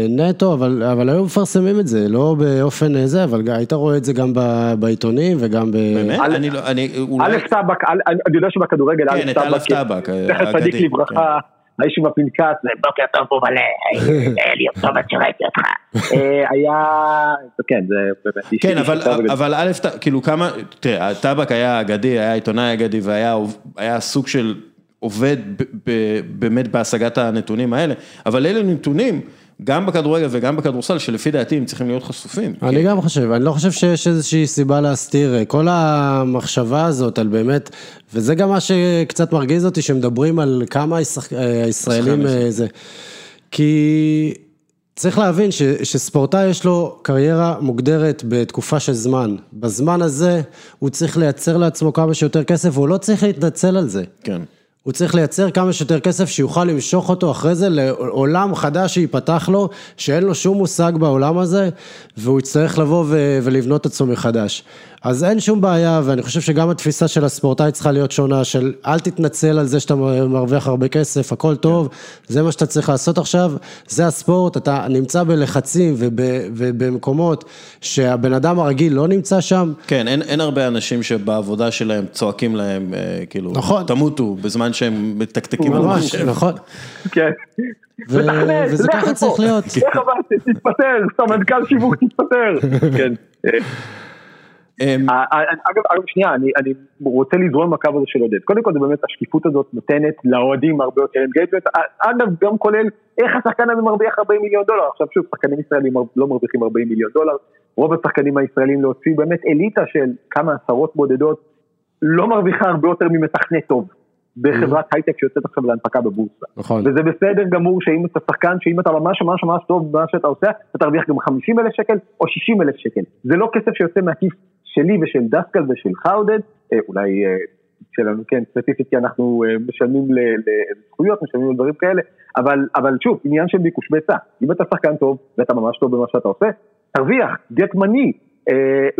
נטו, אבל, אבל היו מפרסמים את זה, לא באופן זה, אבל היית רואה את זה גם בעיתונים וגם ב... באמת? אני לא, אני אולי... אלף טבק, אני יודע שבכדורגל, כן, אלף טבק, תכף צדיק לברכה. האיש עם הפנקס, בוקר טוב מלא, אלי טוב עד שראיתי אותך. היה, כן, זה באמת איש... כן, אבל א', כאילו כמה, תראה, הטבק היה אגדי, היה עיתונאי אגדי והיה סוג של עובד באמת בהשגת הנתונים האלה, אבל אלה נתונים. גם בכדורגל וגם בכדורסל, שלפי דעתי הם צריכים להיות חשופים. אני גם חושב, אני לא חושב שיש איזושהי סיבה להסתיר, כל המחשבה הזאת על באמת, וזה גם מה שקצת מרגיז אותי, שמדברים על כמה הישראלים זה. כי צריך להבין ש, שספורטאי יש לו קריירה מוגדרת בתקופה של זמן. בזמן הזה הוא צריך לייצר לעצמו כמה שיותר כסף, והוא לא צריך להתנצל על זה. כן. הוא צריך לייצר כמה שיותר כסף שיוכל למשוך אותו אחרי זה לעולם חדש שייפתח לו, שאין לו שום מושג בעולם הזה, והוא יצטרך לבוא ולבנות את עצמו מחדש. אז אין שום בעיה, ואני חושב שגם התפיסה של הספורטאי צריכה להיות שונה, של אל תתנצל על זה שאתה מרוויח הרבה כסף, הכל טוב, זה מה שאתה צריך לעשות עכשיו, זה הספורט, אתה נמצא בלחצים וב, ובמקומות שהבן אדם הרגיל לא נמצא שם. כן, אין, אין הרבה אנשים שבעבודה שלהם צועקים להם, אה, כאילו, נכון. תמותו, בזמן שהם מתקתקים על משהו. נכון. כן. וזה ככה צריך להיות. איך עברתי, תתפטר, סמנכ"ל שיווק תתפטר. כן. אמ, אגב, אגב, שנייה, אני, אני רוצה לזרום הקו הזה של עודד. קודם כל, זה באמת השקיפות הזאת נותנת לאוהדים הרבה יותר engagement. אגב, גם כולל איך השחקן הזה מרוויח 40 מיליון דולר. עכשיו שוב, שחקנים ישראלים לא מרוויחים 40 מיליון דולר. רוב השחקנים הישראלים להוציא באמת אליטה של כמה עשרות בודדות, לא מרוויחה הרבה יותר ממתכנת טוב. בחברת הייטק שיוצאת עכשיו להנפקה בבורסה. נכון. וזה בסדר גמור שאם אתה שחקן, שאם אתה ממש ממש ממש טוב במה שאתה עושה, אתה תרוויח גם 50 אלף שקל או 60 אלף שקל. זה לא כסף שיוצא מהכיס שלי ושל דסקל ושלך עודד, אה, אולי אה, שלנו, כן, ספציפית כי אנחנו אה, משלמים לזכויות, משלמים לדברים כאלה, אבל, אבל שוב, עניין של ביקוש והיצע, אם אתה שחקן טוב ואתה ממש טוב במה שאתה עושה, תרוויח, get money,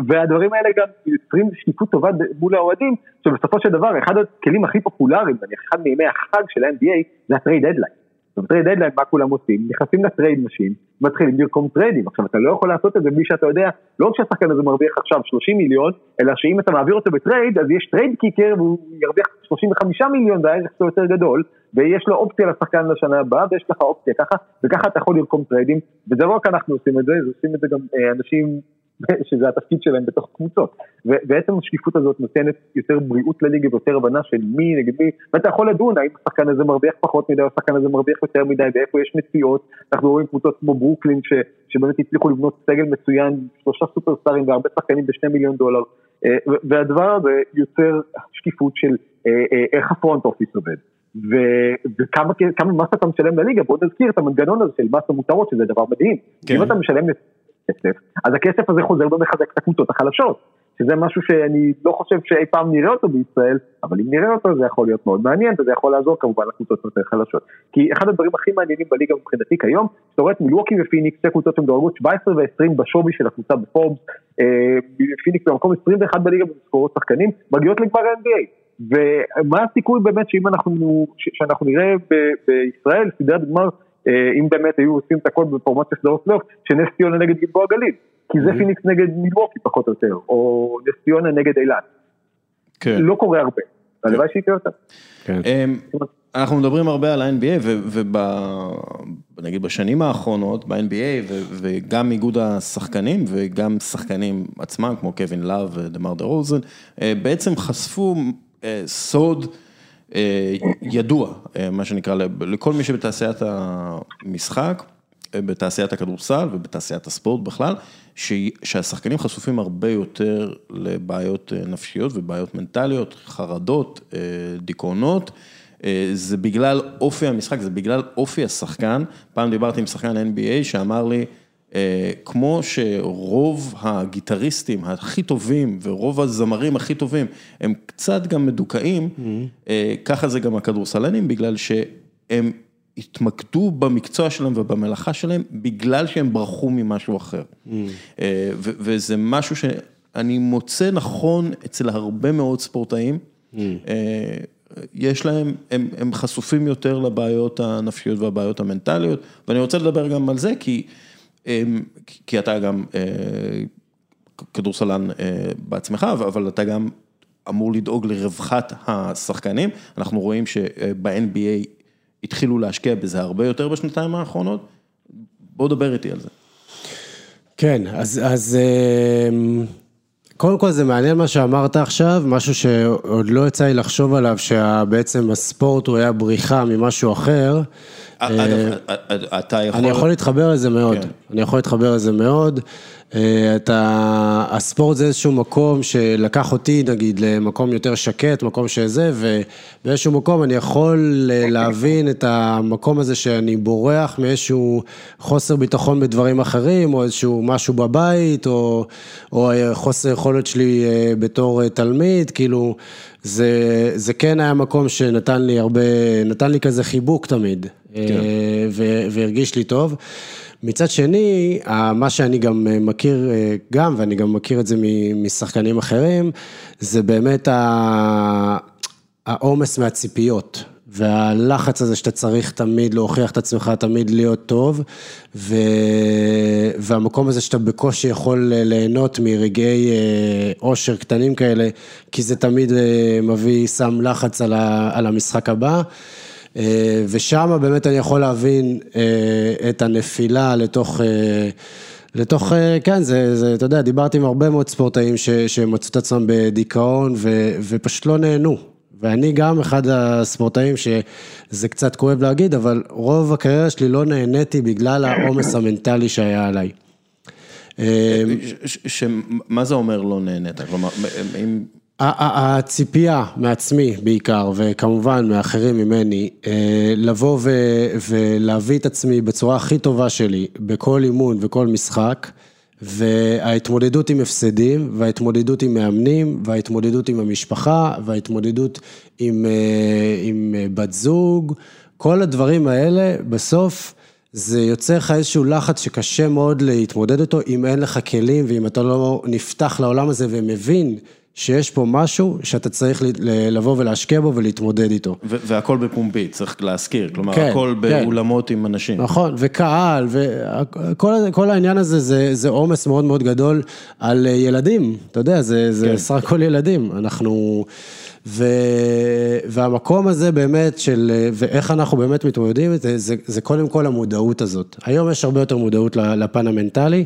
והדברים האלה גם יוצרים שקיפות טובה מול האוהדים, שבסופו של דבר אחד הכלים הכי פופולריים, נניח אחד מימי החג של ה-NBA זה ה trade deadline. ב trade deadline מה כולם עושים? נכנסים ל trade machine, מתחילים לרקום טריידים. עכשיו אתה לא יכול לעשות את זה בלי שאתה יודע, לא רק שהשחקן הזה מרוויח עכשיו 30 מיליון, אלא שאם אתה מעביר אותו בטרייד, אז יש trade kicker והוא ירוויח 35 מיליון והערך שלו יותר גדול, ויש לו אופציה לשחקן לשנה הבאה, ויש לך אופציה ככה, וככה אתה יכול לרקום טריידים, וזה לא רק אנחנו עושים את זה, זה עושים את זה גם אה, אנשים שזה התפקיד שלהם בתוך קבוצות. ובעצם השקיפות הזאת נותנת יותר בריאות לליגה ויותר הבנה של מי נגד מי, ואתה יכול לדון האם השחקן הזה מרוויח פחות מדי או השחקן הזה מרוויח יותר מדי ואיפה יש נסיעות. אנחנו רואים קבוצות כמו ברוקלין ש, שבאמת הצליחו לבנות סגל מצוין, שלושה סופרסטארים והרבה שחקנים בשני מיליון דולר. אה, והדבר הזה יוצר שקיפות של אה, אה, איך הפרונט אופיס עובד. וכמה מס אתה משלם לליגה, בוא נזכיר את המנגנון הזה של מס המותרות, שזה דבר מדהים. כן. אם אתה משלם כסף, אז הכסף הזה חוזר ומחזק את הקבוצות החלשות, שזה משהו שאני לא חושב שאי פעם נראה אותו בישראל, אבל אם נראה אותו זה יכול להיות מאוד מעניין, וזה יכול לעזור כמובן לקבוצות יותר חלשות. כי אחד הדברים הכי מעניינים בליגה מבחינתי כיום, שאתה רואה את מילווקי ופיניקס, שתי קבוצות שמדורגות 17 ו-20 בשווי של הקבוצה בפורבס, אה, פיניקס במקום 21 בליגה במשכורות שחקנים, מגיעות לגמר ה-NBA. ומה הסיכוי באמת שאם אנחנו, שאנחנו נראה בישראל סדרת גמר אם באמת היו עושים את הכל בפורמציה של פלייאוף, שנס ציונה נגד גלבוע גליל, כי זה פיניקס נגד מילווקי פחות או יותר, או נס ציונה נגד אילת. כן. לא קורה הרבה, הלוואי שיקרה יותר. כן. אמ, אנחנו מדברים הרבה על ה-NBA ונגיד בשנים האחרונות ב-NBA וגם איגוד השחקנים וגם שחקנים עצמם כמו קווין לאב ודמר דה רוזן אה, בעצם חשפו אה, סוד אה, ידוע, אה, מה שנקרא, לכל מי שבתעשיית המשחק, אה, בתעשיית הכדורסל ובתעשיית הספורט בכלל, שהשחקנים חשופים הרבה יותר לבעיות נפשיות ובעיות מנטליות, חרדות, דיכאונות. זה בגלל אופי המשחק, זה בגלל אופי השחקן. פעם דיברתי עם שחקן NBA שאמר לי, אה, כמו שרוב הגיטריסטים הכי טובים ורוב הזמרים הכי טובים הם קצת גם מדוכאים, mm-hmm. ככה זה גם הכדורסלנים, בגלל שהם התמקדו במקצוע שלהם ובמלאכה שלהם, בגלל שהם ברחו ממשהו אחר. Mm-hmm. וזה משהו שאני מוצא נכון אצל הרבה מאוד ספורטאים. Mm. יש להם, הם, הם חשופים יותר לבעיות הנפשיות והבעיות המנטליות, ואני רוצה לדבר גם על זה, כי כי אתה גם אה, כדורסלן אה, בעצמך, אבל אתה גם אמור לדאוג לרווחת השחקנים. אנחנו רואים שב-NBA התחילו להשקיע בזה הרבה יותר בשנתיים האחרונות. בוא דבר איתי על זה. כן, אז, אז אמ, קודם כל זה מעניין מה שאמרת עכשיו, משהו שעוד לא יצא לי לחשוב עליו, שבעצם הספורט הוא היה בריחה ממשהו אחר. אגב, אתה יכול... אני יכול להתחבר לזה מאוד, כן. אני יכול להתחבר לזה מאוד. אה, אתה, הספורט זה איזשהו מקום שלקח אותי נגיד למקום יותר שקט, מקום שזה, ובאיזשהו מקום אני יכול להבין את המקום הזה שאני בורח מאיזשהו חוסר ביטחון בדברים אחרים, או איזשהו משהו בבית, או, או חוסר יכולת שלי אה, בתור תלמיד, כאילו, זה, זה כן היה מקום שנתן לי הרבה, נתן לי כזה חיבוק תמיד. והרגיש לי טוב. מצד שני, מה שאני גם מכיר גם, ואני גם מכיר את זה משחקנים אחרים, זה באמת העומס מהציפיות. והלחץ הזה שאתה צריך תמיד להוכיח את עצמך, תמיד להיות טוב, ו... והמקום הזה שאתה בקושי יכול ליהנות מרגעי עושר קטנים כאלה, כי זה תמיד מביא, שם לחץ על, ה... על המשחק הבא. ושם באמת אני יכול להבין את הנפילה לתוך, לתוך, כן, זה, זה, אתה יודע, דיברתי עם הרבה מאוד ספורטאים שמצאו את עצמם בדיכאון ו, ופשוט לא נהנו. ואני גם אחד הספורטאים שזה קצת כואב להגיד, אבל רוב הקריירה שלי לא נהניתי בגלל העומס המנטלי שהיה עליי. מה זה אומר לא נהנית? כלומר, אם... הציפייה מעצמי בעיקר, וכמובן מאחרים ממני, לבוא ולהביא את עצמי בצורה הכי טובה שלי, בכל אימון וכל משחק, וההתמודדות עם הפסדים, וההתמודדות עם מאמנים, וההתמודדות עם המשפחה, וההתמודדות עם, עם בת זוג, כל הדברים האלה, בסוף זה יוצר לך איזשהו לחץ שקשה מאוד להתמודד אותו, אם אין לך כלים, ואם אתה לא נפתח לעולם הזה ומבין שיש פה משהו שאתה צריך לבוא ולהשקיע בו ולהתמודד איתו. והכל בפומבי, צריך להזכיר, כלומר, כן, הכל כן. באולמות עם אנשים. נכון, וקהל, וכל העניין הזה זה זה עומס מאוד מאוד גדול על ילדים, אתה יודע, זה זה כן. סך הכל ילדים, אנחנו... ו... והמקום הזה באמת של, ואיך אנחנו באמת מתמודדים זה, זה, זה קודם כל המודעות הזאת. היום יש הרבה יותר מודעות לפן המנטלי,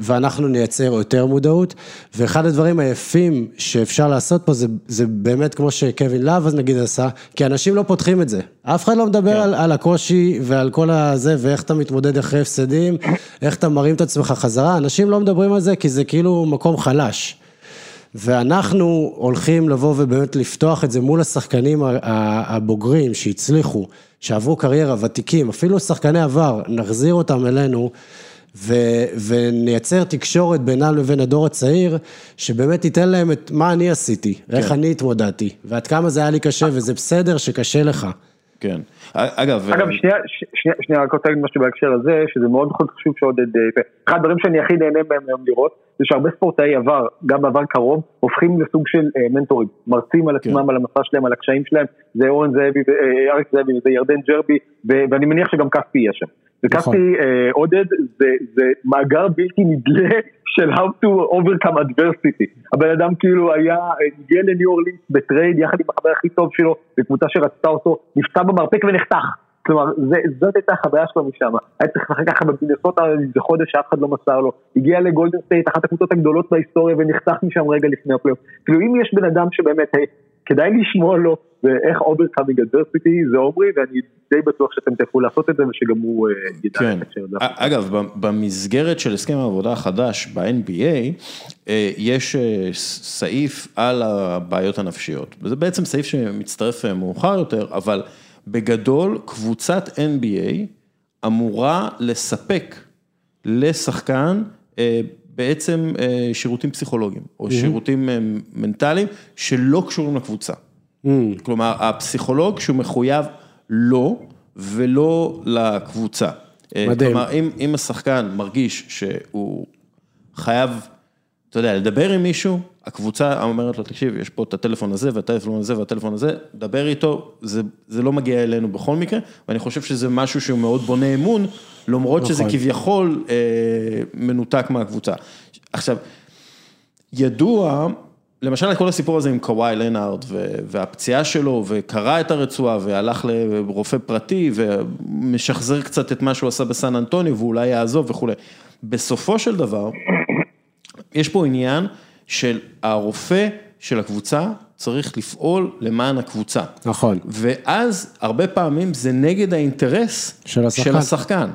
ואנחנו נייצר יותר מודעות, ואחד הדברים היפים שאפשר לעשות פה זה, זה באמת כמו שקווין לאב אז נגיד עשה, כי אנשים לא פותחים את זה. אף אחד לא מדבר כן. על, על הקושי ועל כל הזה, ואיך אתה מתמודד אחרי הפסדים, איך אתה מרים את עצמך חזרה, אנשים לא מדברים על זה כי זה כאילו מקום חלש. ואנחנו הולכים לבוא ובאמת לפתוח את זה מול השחקנים הבוגרים שהצליחו, שעברו קריירה, ותיקים, אפילו שחקני עבר, נחזיר אותם אלינו. ו, ונייצר תקשורת בינם לבין הדור הצעיר, שבאמת ייתן להם את מה אני עשיתי, כן. איך אני התמודדתי, ועד כמה זה היה לי קשה, וזה בסדר שקשה לך. כן. אגב... אגב, שנייה, שנייה, שנייה, רק רוצה להגיד משהו בהקשר הזה, שזה מאוד חשוב שעודד... אחד הדברים שאני הכי נהנה מהם היום לראות, זה שהרבה ספורטאי עבר, גם בעבר קרוב, הופכים לסוג של מנטורים, מרצים על עצמם, כן. על המסע שלהם, על הקשיים שלהם, זה אורן זאבי, אריק זאבי, זה ירדן ג'רבי, ואני מניח שגם כספי יהיה שם. וכספי נכון. עודד זה, זה מאגר בלתי נדלה של how to overcome adversity. הבן אדם כאילו היה, הגיע לניו אורלינס בטרייד יחד עם החבר הכי טוב שלו, בקבוצה שרצתה אותו, נפצע במרפק ונחתך. כלומר, זה, זאת הייתה החוויה שלו משם. היה צריך לשחק ככה במינסוטה איזה חודש שאף אחד לא מסר לו. הגיע לגולדן סטייט, אחת הקבוצות הגדולות בהיסטוריה, ונחתך משם רגע לפני הפלייאוף. כאילו אם יש בן אדם שבאמת, hey, כדאי לשמוע לו, ואיך overcoming adversity זה עומרי, ואני די בטוח שאתם תלכו לעשות את זה, ושגם הוא ידע כן. את זה. אגב, במסגרת של הסכם העבודה החדש ב-NBA, יש סעיף על הבעיות הנפשיות. וזה בעצם סעיף שמצטרף מאוחר יותר, אבל... בגדול, קבוצת NBA אמורה לספק לשחקן בעצם שירותים פסיכולוגיים, או שירותים מנטליים שלא קשורים לקבוצה. כלומר, הפסיכולוג שהוא מחויב לו ולא לקבוצה. מדהים. כלומר, אם, אם השחקן מרגיש שהוא חייב, אתה יודע, לדבר עם מישהו, הקבוצה אומרת לו, תקשיב, יש פה את הטלפון הזה והטלפון הזה והטלפון הזה, דבר איתו, זה זה לא מגיע אלינו בכל מקרה, ואני חושב שזה משהו שהוא מאוד בונה אמון, למרות נכון. שזה כביכול אה, מנותק מהקבוצה. עכשיו, ידוע, למשל כל הסיפור הזה עם קוואי לנארד והפציעה שלו, וקרע את הרצועה והלך לרופא פרטי ומשחזר קצת את מה שהוא עשה בסן אנטוניו ואולי יעזוב וכולי. בסופו של דבר, יש פה עניין של הרופא של הקבוצה צריך לפעול למען הקבוצה. נכון. ואז הרבה פעמים זה נגד האינטרס של השחקן. של השחקן.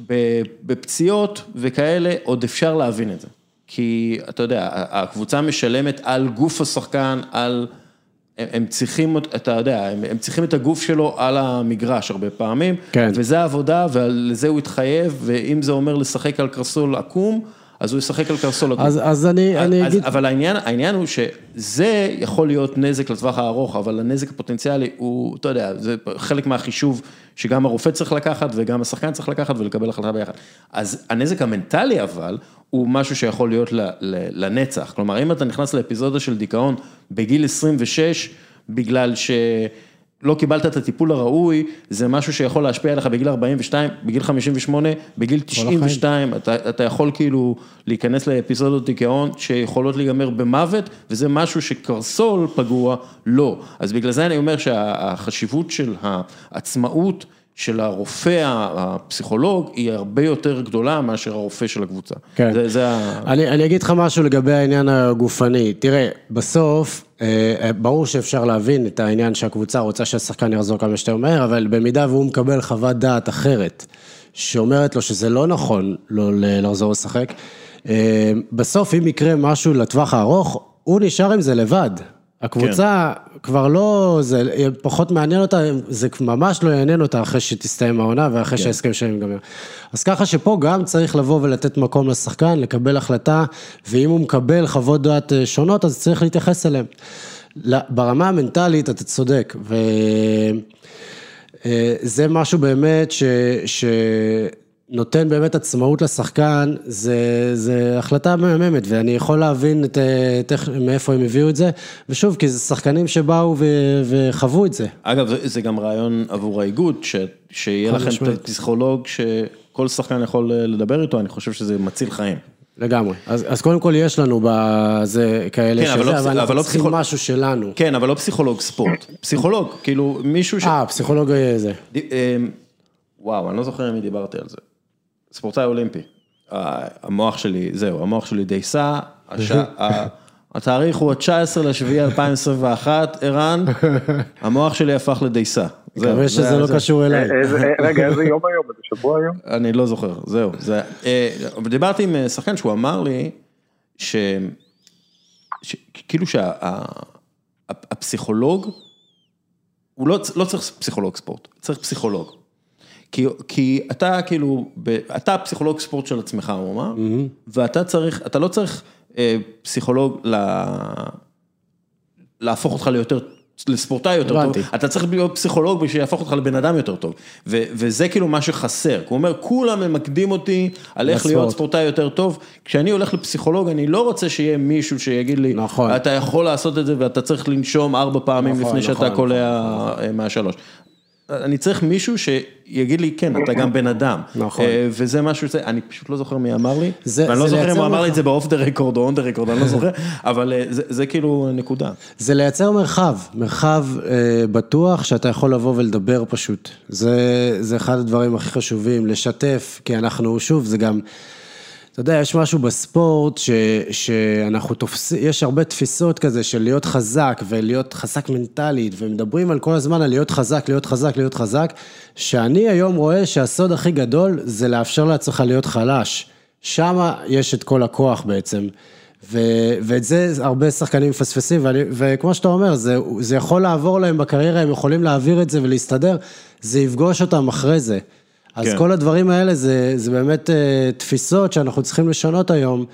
ובפציעות וכאלה עוד אפשר להבין את זה. כי אתה יודע, הקבוצה משלמת על גוף השחקן, על... הם, הם צריכים, אתה יודע, הם, הם צריכים את הגוף שלו על המגרש הרבה פעמים, כן. וזה העבודה ולזה הוא התחייב, ואם זה אומר לשחק על קרסול עקום, אז הוא ישחק על קרסול עקום. אז, אז אני, אני אז, אגיד... אבל העניין, העניין הוא שזה יכול להיות נזק לטווח הארוך, אבל הנזק הפוטנציאלי הוא, אתה יודע, זה חלק מהחישוב שגם הרופא צריך לקחת וגם השחקן צריך לקחת ולקבל החלטה ביחד. אז הנזק המנטלי אבל, הוא משהו שיכול להיות ל, ל, לנצח. כלומר, אם אתה נכנס לאפיזודה של דיכאון בגיל 26, בגלל ש... לא קיבלת את הטיפול הראוי, זה משהו שיכול להשפיע עליך בגיל 42, בגיל 58, בגיל 92, אתה, אתה יכול כאילו להיכנס לאפיזודות דיכאון שיכולות להיגמר במוות, וזה משהו שקרסול פגוע, לא. אז בגלל זה אני אומר שהחשיבות של העצמאות של הרופא הפסיכולוג היא הרבה יותר גדולה מאשר הרופא של הקבוצה. כן. זה, זה ה... אני, אני אגיד לך משהו לגבי העניין הגופני. תראה, בסוף, אה, ברור שאפשר להבין את העניין שהקבוצה רוצה שהשחקן יחזור כמה שיותר מהר, אבל במידה והוא מקבל חוות דעת אחרת, שאומרת לו שזה לא נכון לא לחזור לשחק, אה, בסוף אם יקרה משהו לטווח הארוך, הוא נשאר עם זה לבד. הקבוצה כן. כבר לא, זה פחות מעניין אותה, זה ממש לא יעניין אותה אחרי שתסתיים העונה ואחרי כן. שההסכם שלהם ייגמר. אז ככה שפה גם צריך לבוא ולתת מקום לשחקן, לקבל החלטה, ואם הוא מקבל חוות דעת אה, שונות, אז צריך להתייחס אליהן. ברמה המנטלית אתה צודק, וזה אה, משהו באמת ש... ש... נותן באמת עצמאות לשחקן, זה, זה החלטה מהממת, ואני יכול להבין את, את, מאיפה הם הביאו את זה, ושוב, כי זה שחקנים שבאו ו, וחוו את זה. אגב, זה, זה גם רעיון עבור האיגוד, ש, שיהיה לכם פסיכולוג שכל שחקן יכול לדבר איתו, אני חושב שזה מציל חיים. לגמרי, אז, אז קודם כל יש לנו בזה כאלה כן, שזה, אבל, לא, אבל אנחנו לא צריכים פסיכול... משהו שלנו. כן, אבל לא פסיכולוג ספורט, פסיכולוג, כאילו מישהו ש... אה, פסיכולוג זה. ד... אמ, וואו, אני לא זוכר עם מי דיברתי על זה. ספורטאי אולימפי. המוח שלי, זהו, המוח שלי דייסה, התאריך הוא ה-19 לשביעי 2021, ערן, המוח שלי הפך לדייסה. מקווה שזה לא קשור אליי. רגע, איזה יום היום? איזה שבוע היום? אני לא זוכר, זהו. דיברתי עם שחקן שהוא אמר לי, שכאילו שהפסיכולוג, הוא לא צריך פסיכולוג ספורט, צריך פסיכולוג. כי, כי אתה כאילו, אתה פסיכולוג ספורט של עצמך, הוא אמר, mm-hmm. ואתה צריך, אתה לא צריך אה, פסיכולוג לה, להפוך אותך ליותר, לספורטאי יותר טוב, אתה צריך להיות פסיכולוג בשביל להפוך אותך לבן אדם יותר טוב, ו, וזה כאילו מה שחסר, הוא אומר, כולם ממקדים אותי על איך להיות ספורטאי יותר טוב, כשאני הולך לפסיכולוג, אני לא רוצה שיהיה מישהו שיגיד לי, נכון. אתה יכול לעשות את זה ואתה צריך לנשום ארבע פעמים נכון, לפני נכון, שאתה קולע נכון. מהשלוש. אני צריך מישהו שיגיד לי, כן, אתה גם בן אדם. נכון. אה, וזה משהו, אני פשוט לא זוכר מי אמר לי, ואני לא זוכר אם הוא אמר לי את זה באוף דה רקורד או און דה רקורד, אני לא זוכר, אבל אה, זה כאילו נקודה. זה לייצר מרחב, מרחב אה, בטוח שאתה יכול לבוא ולדבר פשוט. זה אחד הדברים הכי חשובים, לשתף, כי אנחנו, שוב, זה גם... אתה יודע, יש משהו בספורט ש, שאנחנו תופסים, יש הרבה תפיסות כזה של להיות חזק ולהיות חזק מנטלית, ומדברים על כל הזמן על להיות חזק, להיות חזק, להיות חזק, שאני היום רואה שהסוד הכי גדול זה לאפשר לעצמך להיות חלש. שם יש את כל הכוח בעצם. ו, ואת זה הרבה שחקנים מפספסים, וכמו שאתה אומר, זה, זה יכול לעבור להם בקריירה, הם יכולים להעביר את זה ולהסתדר, זה יפגוש אותם אחרי זה. אז כן. כל הדברים האלה זה, זה באמת uh, תפיסות שאנחנו צריכים לשנות היום,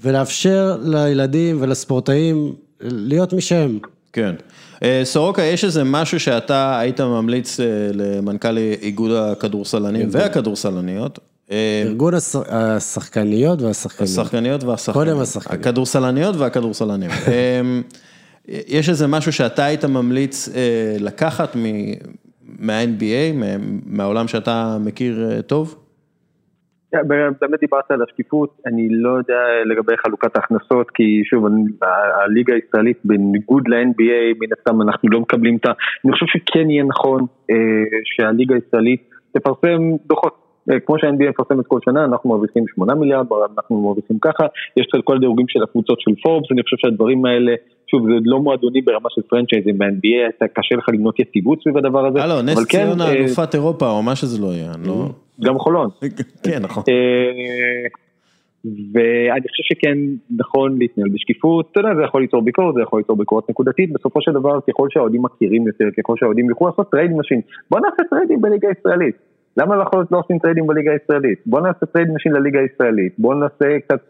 ולאפשר לילדים ולספורטאים להיות מי שהם. כן. Uh, סורוקה, יש איזה משהו שאתה היית ממליץ uh, למנכ"ל איגוד הכדורסלנים והכדורסלניות? ארגון השחקניות והשחקנים. השחקניות והשחקנים. קודם השחקנים. הכדורסלניות והכדורסלנים. יש איזה משהו שאתה היית ממליץ לקחת מה-NBA, מהעולם שאתה מכיר אה, טוב? באמת דיברת על השקיפות, אני לא יודע לגבי חלוקת ההכנסות, כי שוב, הליגה הישראלית בניגוד ל-NBA, מן הסתם אנחנו לא מקבלים את ה... אני חושב שכן יהיה נכון אה, שהליגה הישראלית תפרסם דוחות אה, כמו שה-NBA מפרסמת כל שנה, אנחנו מרוויחים 8 מיליארד, אנחנו מרוויחים ככה, יש את כל הדירוגים של הקבוצות של פורבס, אני חושב שהדברים האלה, שוב, זה לא מועדוני ברמה של פרנצ'ייזים ב-NBA, קשה לך לבנות יציבות סביב הדבר הזה. הלו, נס כן, ציונה אה, אלופת אירופה או מה שזה לא יהיה, לא... גם חולון. כן, נכון. אה, ואני חושב שכן נכון להתנהל בשקיפות, אתה יודע, זה יכול ליצור ביקורת, זה יכול ליצור ביקורת נקודתית, בסופו של דבר ככל שהאוהדים מכירים יותר, ככל שהאוהדים יוכלו לעשות trade machine, בוא נעשה טריידים בליגה הישראלית. למה לא להיות לא עושים טריידים בליגה הישראלית? בוא נעשה trade machine לליגה הישראלית, בוא נעשה קצת.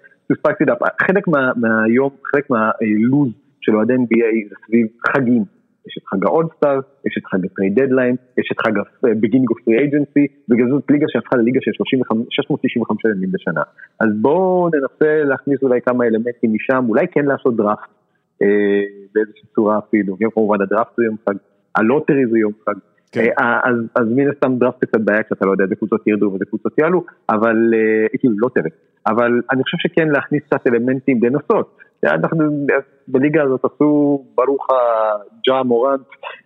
חלק מה- מהיום, חלק מהלו"ז של אוהדי NBA זה סביב חגים. יש את חג האולסטאר, יש את חג ה trade deadline, יש את חג ה-beginning of free agency, בגלל זאת ליגה שהפכה לליגה של 35 695 ימים בשנה. אז בואו ננסה להכניס אולי כמה אלמנטים משם, אולי כן לעשות דראפט אה, באיזושהי צורה אפילו, גם כמובן הדראפט זה יום חג, ה lottery זה יום חג. כן. אה, אז, אז מן הסתם דראפט זה קצת בעיה כשאתה לא יודע איזה קבוצות ירדו ואיזה קבוצות יעלו, אבל, אה, כאילו lottery, אבל אני חושב שכן להכניס קצת אלמנטים, לנסות. אנחנו בליגה הזאת עשו, ברוך הג'ה מורנט,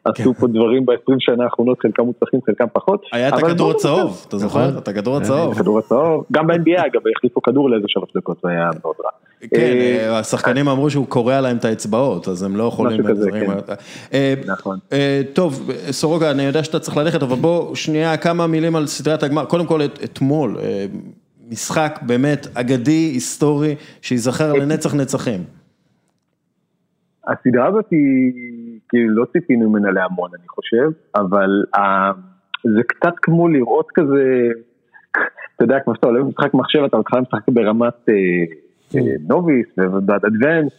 עשו פה דברים ב-20 שנה האחרונות, חלקם מוצלחים, חלקם פחות. היה את הכדור הצהוב, אתה זוכר? את הכדור הצהוב. כדור הצהוב, גם ב-NBA אגב, החליפו כדור לאיזה שלוש דקות, והיה מאוד רע. כן, אה, אה, השחקנים אמרו שהוא קורע להם את האצבעות, אז הם לא יכולים... משהו כזה, דברים- כן. אה, נכון. טוב, סורוקה, אני יודע שאתה צריך ללכת, אבל בוא שנייה כמה מילים על סדרת הגמר. קודם כל, את- אתמול, משחק באמת אגדי, היסטורי, שייזכר לנצח נצחים. הסדרה הזאת היא, כאילו לא ציפינו ממנה להמון אני חושב, אבל אה, זה קצת כמו לראות כזה, אתה יודע, כמו שאתה עולה במשחק מחשב, אתה מתחיל לשחק ברמת אה, נוביס ואדוונס,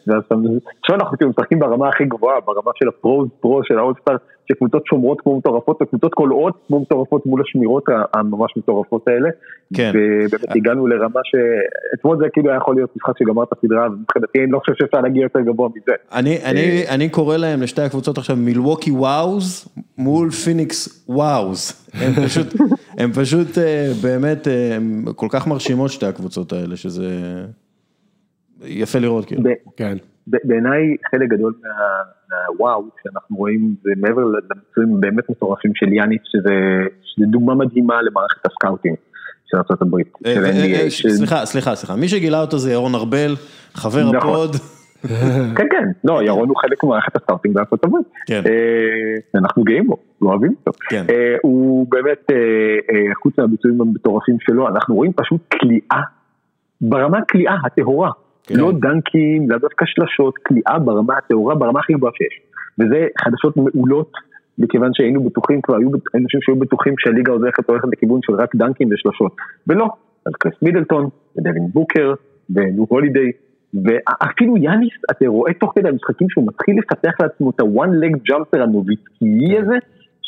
עכשיו אנחנו כאילו משחקים ברמה הכי גבוהה, ברמה של הפרוז פרו של האולסטאר, שקבוצות שומרות כמו מטורפות, וקבוצות קולעות כמו מטורפות מול השמירות הממש מטורפות האלה. כן. ובאמת הגענו לרמה שאתמול זה כאילו היה יכול להיות משחק שגמר את הסדרה, ומבחינתי אני לא חושב שאפשר להגיע יותר גבוה מזה. אני, אני קורא להם לשתי הקבוצות עכשיו מילווקי וואוז מול פיניקס וואוז. הם פשוט, הם פשוט אה, באמת, אה, כל כך מרשימות שתי הקבוצות האלה, שזה יפה לראות כאילו. כן. בעיניי חלק גדול מה- מהוואו שאנחנו רואים זה מעבר לביצועים באמת מטורפים של יאניס שזה, שזה דוגמה מדהימה למערכת ה scouting של ארה"ב, אה, של אה, NBA, אה, של- סליחה, סליחה, סליחה, מי שגילה אותו זה ירון ארבל, חבר נכון. ה pod. כן כן, לא ירון הוא חלק ממערכת ה scouting בארצות הברית, כן. אנחנו גאים בו, לא אוהבים אותו, כן. הוא באמת, חוץ מהביצועים המטורפים שלו, אנחנו רואים פשוט קליעה, ברמה הקליעה הטהורה, כן. לא דנקים, לאו דווקא שלשות, קליעה ברמה הטהורה, ברמה הכי גבוהה שיש, וזה חדשות מעולות. מכיוון שהיינו בטוחים, כבר היו אנשים שהיו בטוחים שהליגה הולכת הולכת לכיוון של רק דנקים ושלשות, ולא, אז קריס מידלטון, ודווין בוקר, ונו הולידיי, ואפילו יאניס, אתה רואה תוך כדי המשחקים שהוא מתחיל לפתח לעצמו את ה-one leg jumper הנוביצקי הזה,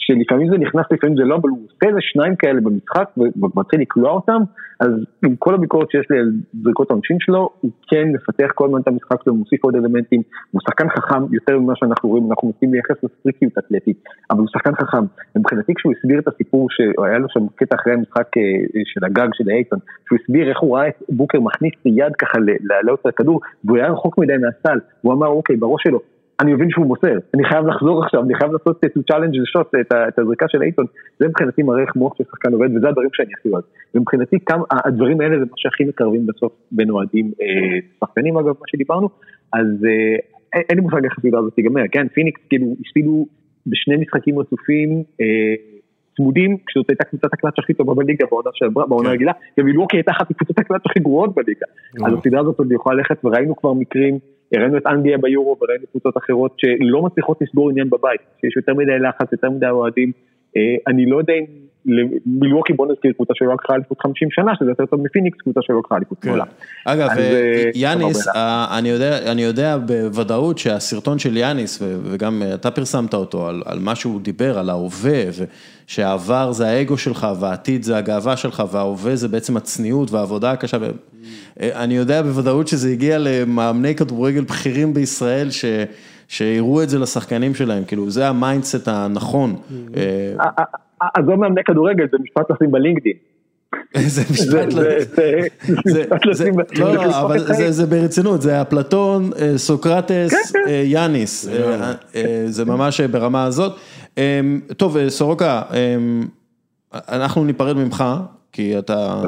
שלפעמים זה נכנס, לפעמים זה לא, אבל הוא עושה איזה שניים כאלה במשחק ומתחיל לקלוע אותם, אז עם כל הביקורת שיש לי על זריקות העונשין שלו, הוא כן מפתח כל הזמן את המשחק שלו, מוסיף עוד אלמנטים, הוא שחקן חכם יותר ממה שאנחנו רואים, אנחנו מנסים לייחס לסטריקיות אתלטית, אבל הוא שחקן חכם. מבחינתי כשהוא הסביר את הסיפור שהיה לו שם קטע אחרי המשחק אה, של הגג של אייטון, שהוא הסביר איך הוא ראה את בוקר מכניס יד ככה ל- להעלות את הכדור, והוא היה רחוק מדי מהסל, הוא אמר אוקיי, בראש שלו, אני מבין שהוא מוסר, אני חייב לחזור עכשיו, אני חייב לעשות the shot, את, ה- את הזריקה של אייטון, זה מבחינתי מראה איך מוח של שחקן עובד, וזה הדברים שאני הכי אוהב. ומבחינתי כמה, הדברים האלה זה מה שהכי מקרבים בסוף בין אוהדים, אה, שחקנים אגב, מה שדיברנו, אז אה, אין- לי מושג איך הסדרה הזאת תיגמר, כן, פיניקס כאילו הפסידו בשני משחקים רצופים, אה, צמודים, כשזאת הייתה קבוצת הקלאץ' הכי טובה בליגה בעונה שעברה, בעונה כן. רגילה, ומילווקי הייתה אחת מקבוצות הקלאץ' הכי גרועות בליגה. אז הסדרה הזאת עוד יכולה ללכת, וראינו כבר מקרים, הראינו את אנגליה ביורו, וראינו קבוצות אחרות שלא מצליחות לסגור עניין בבית, שיש יותר מדי לחץ, יותר מדי אוהדים. אה, אני לא יודע אם מילווקי בוא נזכיר קבוצה שלא לקחה אליפות 50 שנה, שזה יותר טוב מפיניקס, קבוצה שלא לקחה אליפות כן. מעולם. אגב, אה, אה, יאניס. אה, אני יודע, אני יודע בוודאות שהסרטון של יאניס, ו- וגם אתה פרסמת אותו, על, על מה שהוא דיבר, על ההווה, ושהעבר זה האגו שלך, והעתיד זה הגאווה שלך, וההווה זה בעצם הצניעות והעבודה הקשה. אני יודע בוודאות שזה הגיע למאמני כדורגל בכירים בישראל, ש... שיראו את זה לשחקנים שלהם, כאילו זה ה mindset הנכון. אה, אה, עזוב מאמני כדורגל, זה משפט לשים בלינקדאין. זה משפט, לא- זה- משפט לשים לא, זה לא, חיים. זה, זה ברצינות, זה אפלטון, אה, סוקרטס, כן, כן. אה, יאניס, זה ממש ברמה הזאת. אה, טוב, סורוקה, אה, אנחנו ניפרד ממך, כי אתה.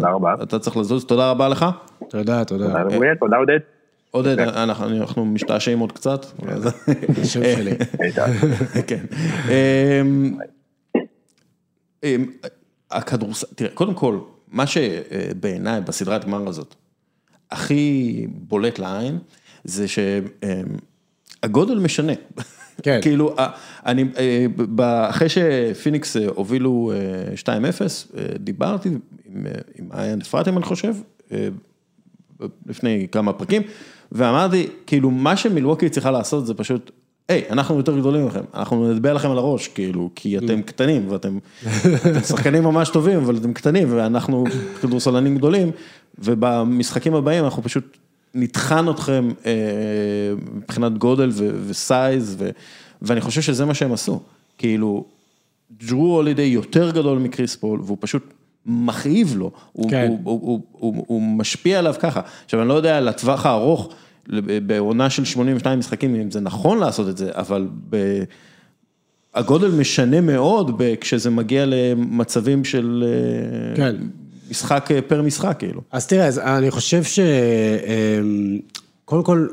אתה צריך לזוז, תודה רבה לך. תודה, תודה. תודה עודד. עודד, אנחנו, אנחנו משתעשעים עוד קצת. השם שלי. כן. אמ, אמ, הכדורסל, תראה, קודם כל, מה שבעיניי בסדרת גמר הזאת, הכי בולט לעין, זה שהגודל משנה. כן. כאילו, אני, אחרי שפיניקס הובילו 2-0, דיברתי עם מעיין אפרתם, אני חושב, לפני כמה פרקים, ואמרתי, כאילו, מה שמילווקי צריכה לעשות זה פשוט, היי, אנחנו יותר גדולים מכם, אנחנו נדבר לכם על הראש, כאילו, כי אתם קטנים, ואתם שחקנים ממש טובים, אבל אתם קטנים, ואנחנו כדורסלנים גדולים, ובמשחקים הבאים אנחנו פשוט נטחן אתכם מבחינת גודל וסייז, ואני חושב שזה מה שהם עשו, כאילו, ג'רו הולידי יותר גדול מקריס פול, והוא פשוט מכאיב לו, כן. הוא, הוא, הוא, הוא, הוא משפיע עליו ככה. עכשיו, אני לא יודע לטווח הארוך, בעונה של 82 משחקים, אם זה נכון לעשות את זה, אבל ב... הגודל משנה מאוד כשזה מגיע למצבים של כן. משחק פר משחק, כאילו. אז תראה, אז אני חושב ש... קודם כל,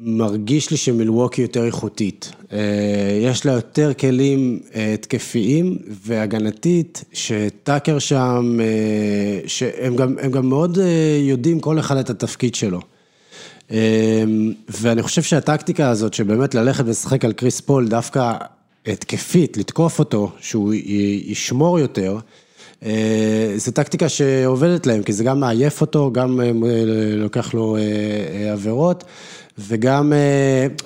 מרגיש לי שמילווקי יותר איכותית. יש לה יותר כלים התקפיים והגנתית, שטאקר שם, שהם גם, גם מאוד יודעים כל אחד את התפקיד שלו. ואני חושב שהטקטיקה הזאת, שבאמת ללכת ולשחק על קריס פול, דווקא התקפית, לתקוף אותו, שהוא ישמור יותר, זו טקטיקה שעובדת להם, כי זה גם מעייף אותו, גם לוקח לו עבירות. וגם,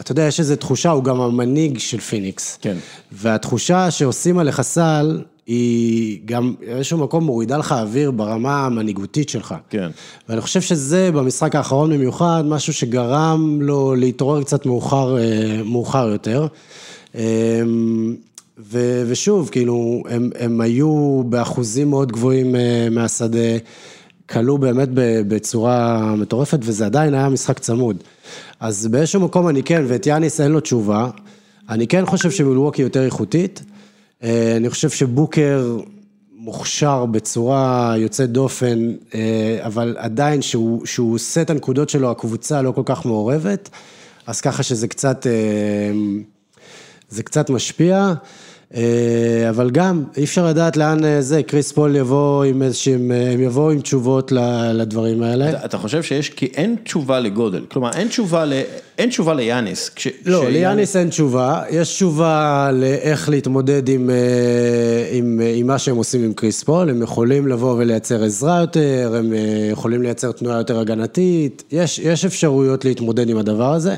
אתה יודע, יש איזו תחושה, הוא גם המנהיג של פיניקס. כן. והתחושה שעושים עליך סל, היא גם באיזשהו מקום מורידה לך אוויר ברמה המנהיגותית שלך. כן. ואני חושב שזה במשחק האחרון במיוחד, משהו שגרם לו להתעורר קצת מאוחר, מאוחר יותר. ו, ושוב, כאילו, הם, הם היו באחוזים מאוד גבוהים מהשדה, כלו באמת בצורה מטורפת, וזה עדיין היה משחק צמוד. אז באיזשהו מקום אני כן, ואת יאניס אין לו תשובה, אני כן חושב שמילווקי יותר איכותית, אני חושב שבוקר מוכשר בצורה יוצאת דופן, אבל עדיין שהוא, שהוא עושה את הנקודות שלו, הקבוצה לא כל כך מעורבת, אז ככה שזה קצת, זה קצת משפיע. אבל גם, אי אפשר לדעת לאן זה, קריס פול יבוא עם איזשהם, הם יבואו עם תשובות לדברים האלה. אתה, אתה חושב שיש, כי אין תשובה לגודל, כלומר אין תשובה, ל, אין תשובה ליאניס. כש, לא, ליאניס אין תשובה, יש תשובה לאיך להתמודד עם, עם, עם מה שהם עושים עם קריס פול, הם יכולים לבוא ולייצר עזרה יותר, הם יכולים לייצר תנועה יותר הגנתית, יש, יש אפשרויות להתמודד עם הדבר הזה.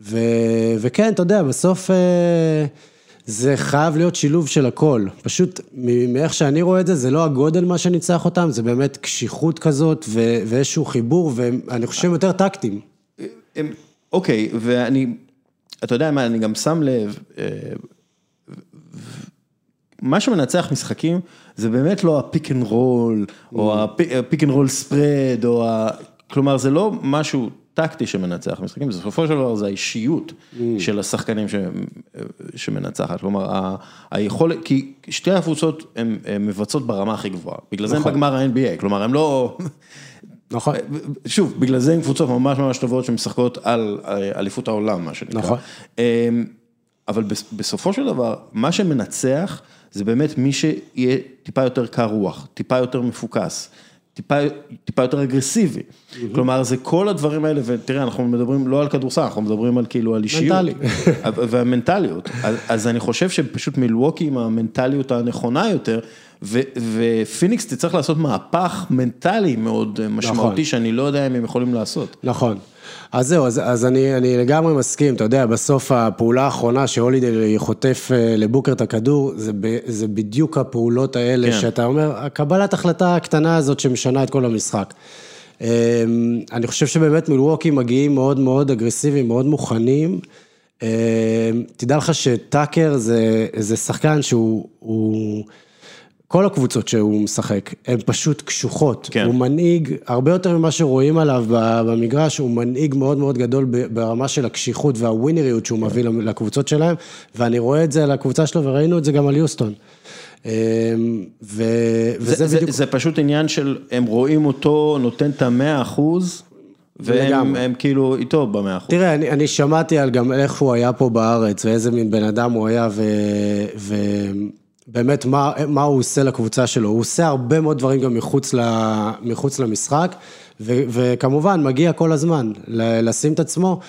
ו, וכן, אתה יודע, בסוף זה חייב להיות שילוב של הכל. פשוט, מאיך שאני רואה את זה, זה לא הגודל מה שניצח אותם, זה באמת קשיחות כזאת ו, ואיזשהו חיבור, ואני חושב יותר טקטיים. אוקיי, ואני, אתה יודע מה, אני גם שם לב, מה שמנצח משחקים, זה באמת לא ה pick and roll, או ה pick and roll ספרד, או ה... כלומר, זה לא משהו... טקטי שמנצח משחקים, בסופו של דבר זה האישיות של השחקנים שמנצחת, כלומר היכולת, כי שתי הקבוצות הן מבצעות ברמה הכי גבוהה, בגלל זה הם בגמר ה-NBA, כלומר הם לא, נכון, שוב, בגלל זה הם קבוצות ממש ממש טובות שמשחקות על אליפות העולם, מה שנקרא, נכון, אבל בסופו של דבר, מה שמנצח זה באמת מי שיהיה טיפה יותר קר רוח, טיפה יותר מפוקס. טיפה, טיפה יותר אגרסיבי, כלומר זה כל הדברים האלה, ותראה אנחנו מדברים לא על כדורסל, אנחנו מדברים על כאילו על אישיות, מנטלי, והמנטליות, אז, אז אני חושב שפשוט מילווקי עם המנטליות הנכונה יותר, ופיניקס תצטרך לעשות מהפך מנטלי מאוד משמעותי, נכון. שאני לא יודע אם הם יכולים לעשות. נכון. אז זהו, אז, אז אני, אני לגמרי מסכים, אתה יודע, בסוף הפעולה האחרונה שהולידי חוטף לבוקר את הכדור, זה, ב, זה בדיוק הפעולות האלה כן. שאתה אומר, הקבלת החלטה הקטנה הזאת שמשנה את כל המשחק. אני חושב שבאמת מילווקי מגיעים מאוד מאוד אגרסיביים, מאוד מוכנים. תדע לך שטאקר זה, זה שחקן שהוא... כל הקבוצות שהוא משחק, הן פשוט קשוחות. כן. הוא מנהיג, הרבה יותר ממה שרואים עליו במגרש, הוא מנהיג מאוד מאוד גדול ברמה של הקשיחות והווינריות שהוא מביא לקבוצות שלהם, ואני רואה את זה על הקבוצה שלו, וראינו את זה גם על יוסטון. אמ, ו... וזה זה, זה, בדיוק... זה פשוט עניין של, הם רואים אותו נותן את המאה אחוז, והם. הם כאילו איתו במאה אחוז. תראה, אני, אני שמעתי על גם איך הוא היה פה בארץ, ואיזה מין בן אדם הוא היה, ובאמת מה, מה הוא עושה לקבוצה שלו. הוא עושה הרבה מאוד דברים גם מחוץ, ל, מחוץ למשחק, ו, וכמובן, מגיע כל הזמן לשים את עצמו,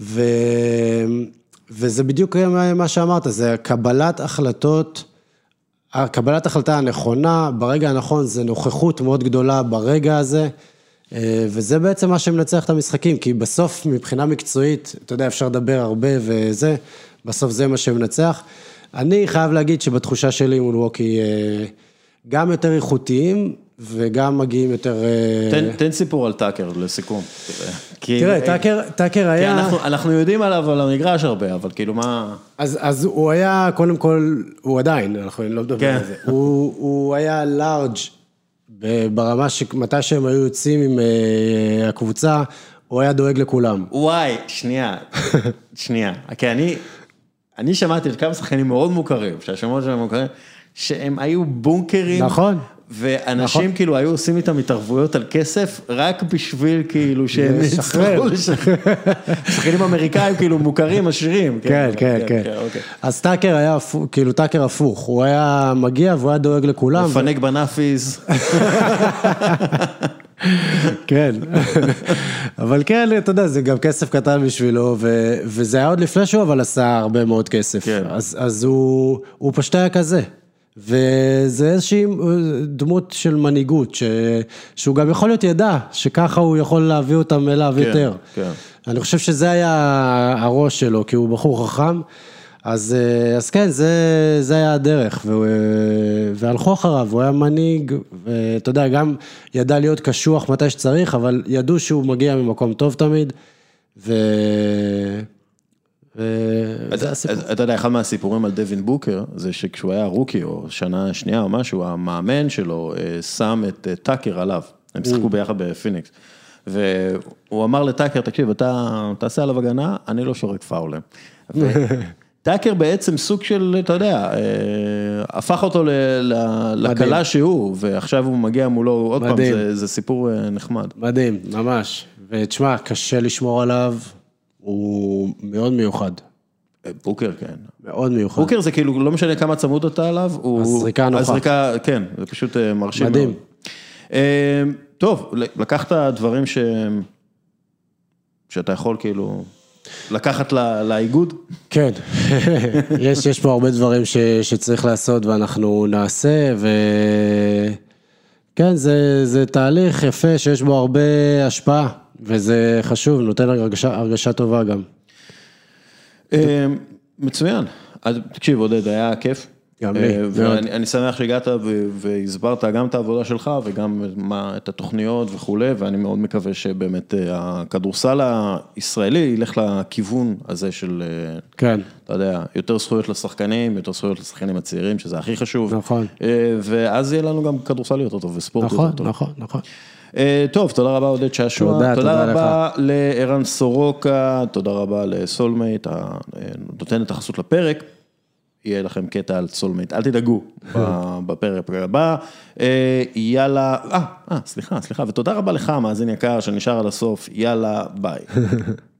ו, וזה בדיוק מה- שאמרת, זה קבלת החלטות. הקבלת החלטה הנכונה, ברגע הנכון, זה נוכחות מאוד גדולה ברגע הזה, אה, וזה בעצם מה שמנצח את המשחקים, כי בסוף, מבחינה מקצועית, אתה יודע, אפשר לדבר הרבה וזה, בסוף זה מה שמנצח. אני חייב להגיד שבתחושה שלי מולווקי אה, גם יותר איכותיים, וגם מגיעים יותר... אה, תן, תן סיפור על טאקר לסיכום. כי- תראה, טאקר, טאקר כי היה... אנחנו, אנחנו יודעים עליו על המגרש הרבה, אבל כאילו מה... אז, אז הוא היה, קודם כל, הוא עדיין, אנחנו לא מדברים כן. על זה. הוא, הוא היה לארג' ברמה שמתי שהם היו יוצאים עם אה, הקבוצה, הוא היה דואג לכולם. וואי, שנייה, שנייה. כי אני, אני שמעתי על כמה שחקנים מאוד מוכרים, שהשמות שלהם מוכרים, שהם היו בונקרים. נכון. ואנשים נכון. כאילו היו עושים איתם התערבויות על כסף, רק בשביל כאילו שהם. יצטרכו לשחרר. שחקנים אמריקאים כאילו מוכרים, עשירים. כן, כן, כן. אוקיי. אז טאקר היה, כאילו טאקר הפוך, הוא היה מגיע והוא היה דואג לכולם. מפנק בנאפיז. כן, אבל כן, אתה יודע, זה גם כסף קטן בשבילו, ו- וזה היה עוד לפני שהוא אבל עשה הרבה מאוד כסף. כן. אז, אז הוא, הוא פשוט היה כזה. וזה איזושהי דמות של מנהיגות, ש... שהוא גם יכול להיות ידע, שככה הוא יכול להביא אותם אליו כן, יותר. כן. אני חושב שזה היה הראש שלו, כי הוא בחור חכם. אז, אה, אז כן, זה, זה היה הדרך, והוא, אה, והלכו אחריו, הוא היה מנהיג, ואתה יודע, גם ידע להיות קשוח מתי שצריך, אבל ידעו שהוא מגיע ממקום טוב תמיד, ו... וזה הסיפור. אתה יודע, אחד מהסיפורים על דווין בוקר, זה שכשהוא היה rookie, או שנה שנייה או משהו, המאמן שלו אה, שם את אה, טאקר עליו, הם ממ. שיחקו ביחד בפיניקס. והוא אמר לטאקר, תקשיב, אתה תעשה עליו הגנה, אני לא שורק פאולים. טאקר בעצם סוג של, אתה יודע, אה, הפך אותו ל- ל- לקלה שהוא, ועכשיו הוא מגיע מולו, עוד פעם, מדהים. זה- זה סיפור אה, נחמד. מדהים, ממש. ותשמע, קשה לשמור עליו, הוא מאוד מיוחד, אה, בוקר, כן. מאוד מיוחד. בוקר זה כאילו, לא משנה כמה צמוד אתה עליו, הוא... הזריקה הנוחה. הזריקה, כן, זה פשוט אה, מרשים מדהים. מאוד. אה, טוב, לקחת דברים ש... שאתה יכול כאילו לקחת לאיגוד? כן, יש, יש פה הרבה דברים ש, שצריך לעשות ואנחנו נעשה, וכן, זה, זה תהליך יפה שיש בו הרבה השפעה, וזה חשוב, נותן הרגשה, הרגשה טובה גם. אה, מצוין. אז תקשיב, עודד, היה כיף. גם אה, לי. ואני אני שמח שהגעת והסברת גם את העבודה שלך וגם מה, את התוכניות וכולי, ואני מאוד מקווה שבאמת אה, הכדורסל הישראלי ילך לכיוון הזה של, אה, כן, אתה יודע, יותר זכויות לשחקנים, יותר זכויות לשחקנים הצעירים, שזה הכי חשוב. נכון. ואז יהיה לנו גם כדורסל יותר טוב וספורט נכון, יותר טוב. נכון, נכון. אה, טוב, תודה רבה עודד שעשוע, תודה, תודה רבה לערן סורוקה, תודה רבה לסולמייט, הנותן את החסות לפרק. יהיה לכם קטע על סולמייט, אל תדאגו בפרק הבא. אה, יאללה, אה, אה, סליחה, סליחה, ותודה רבה לך, מאזין יקר, שנשאר עד הסוף, יאללה, ביי.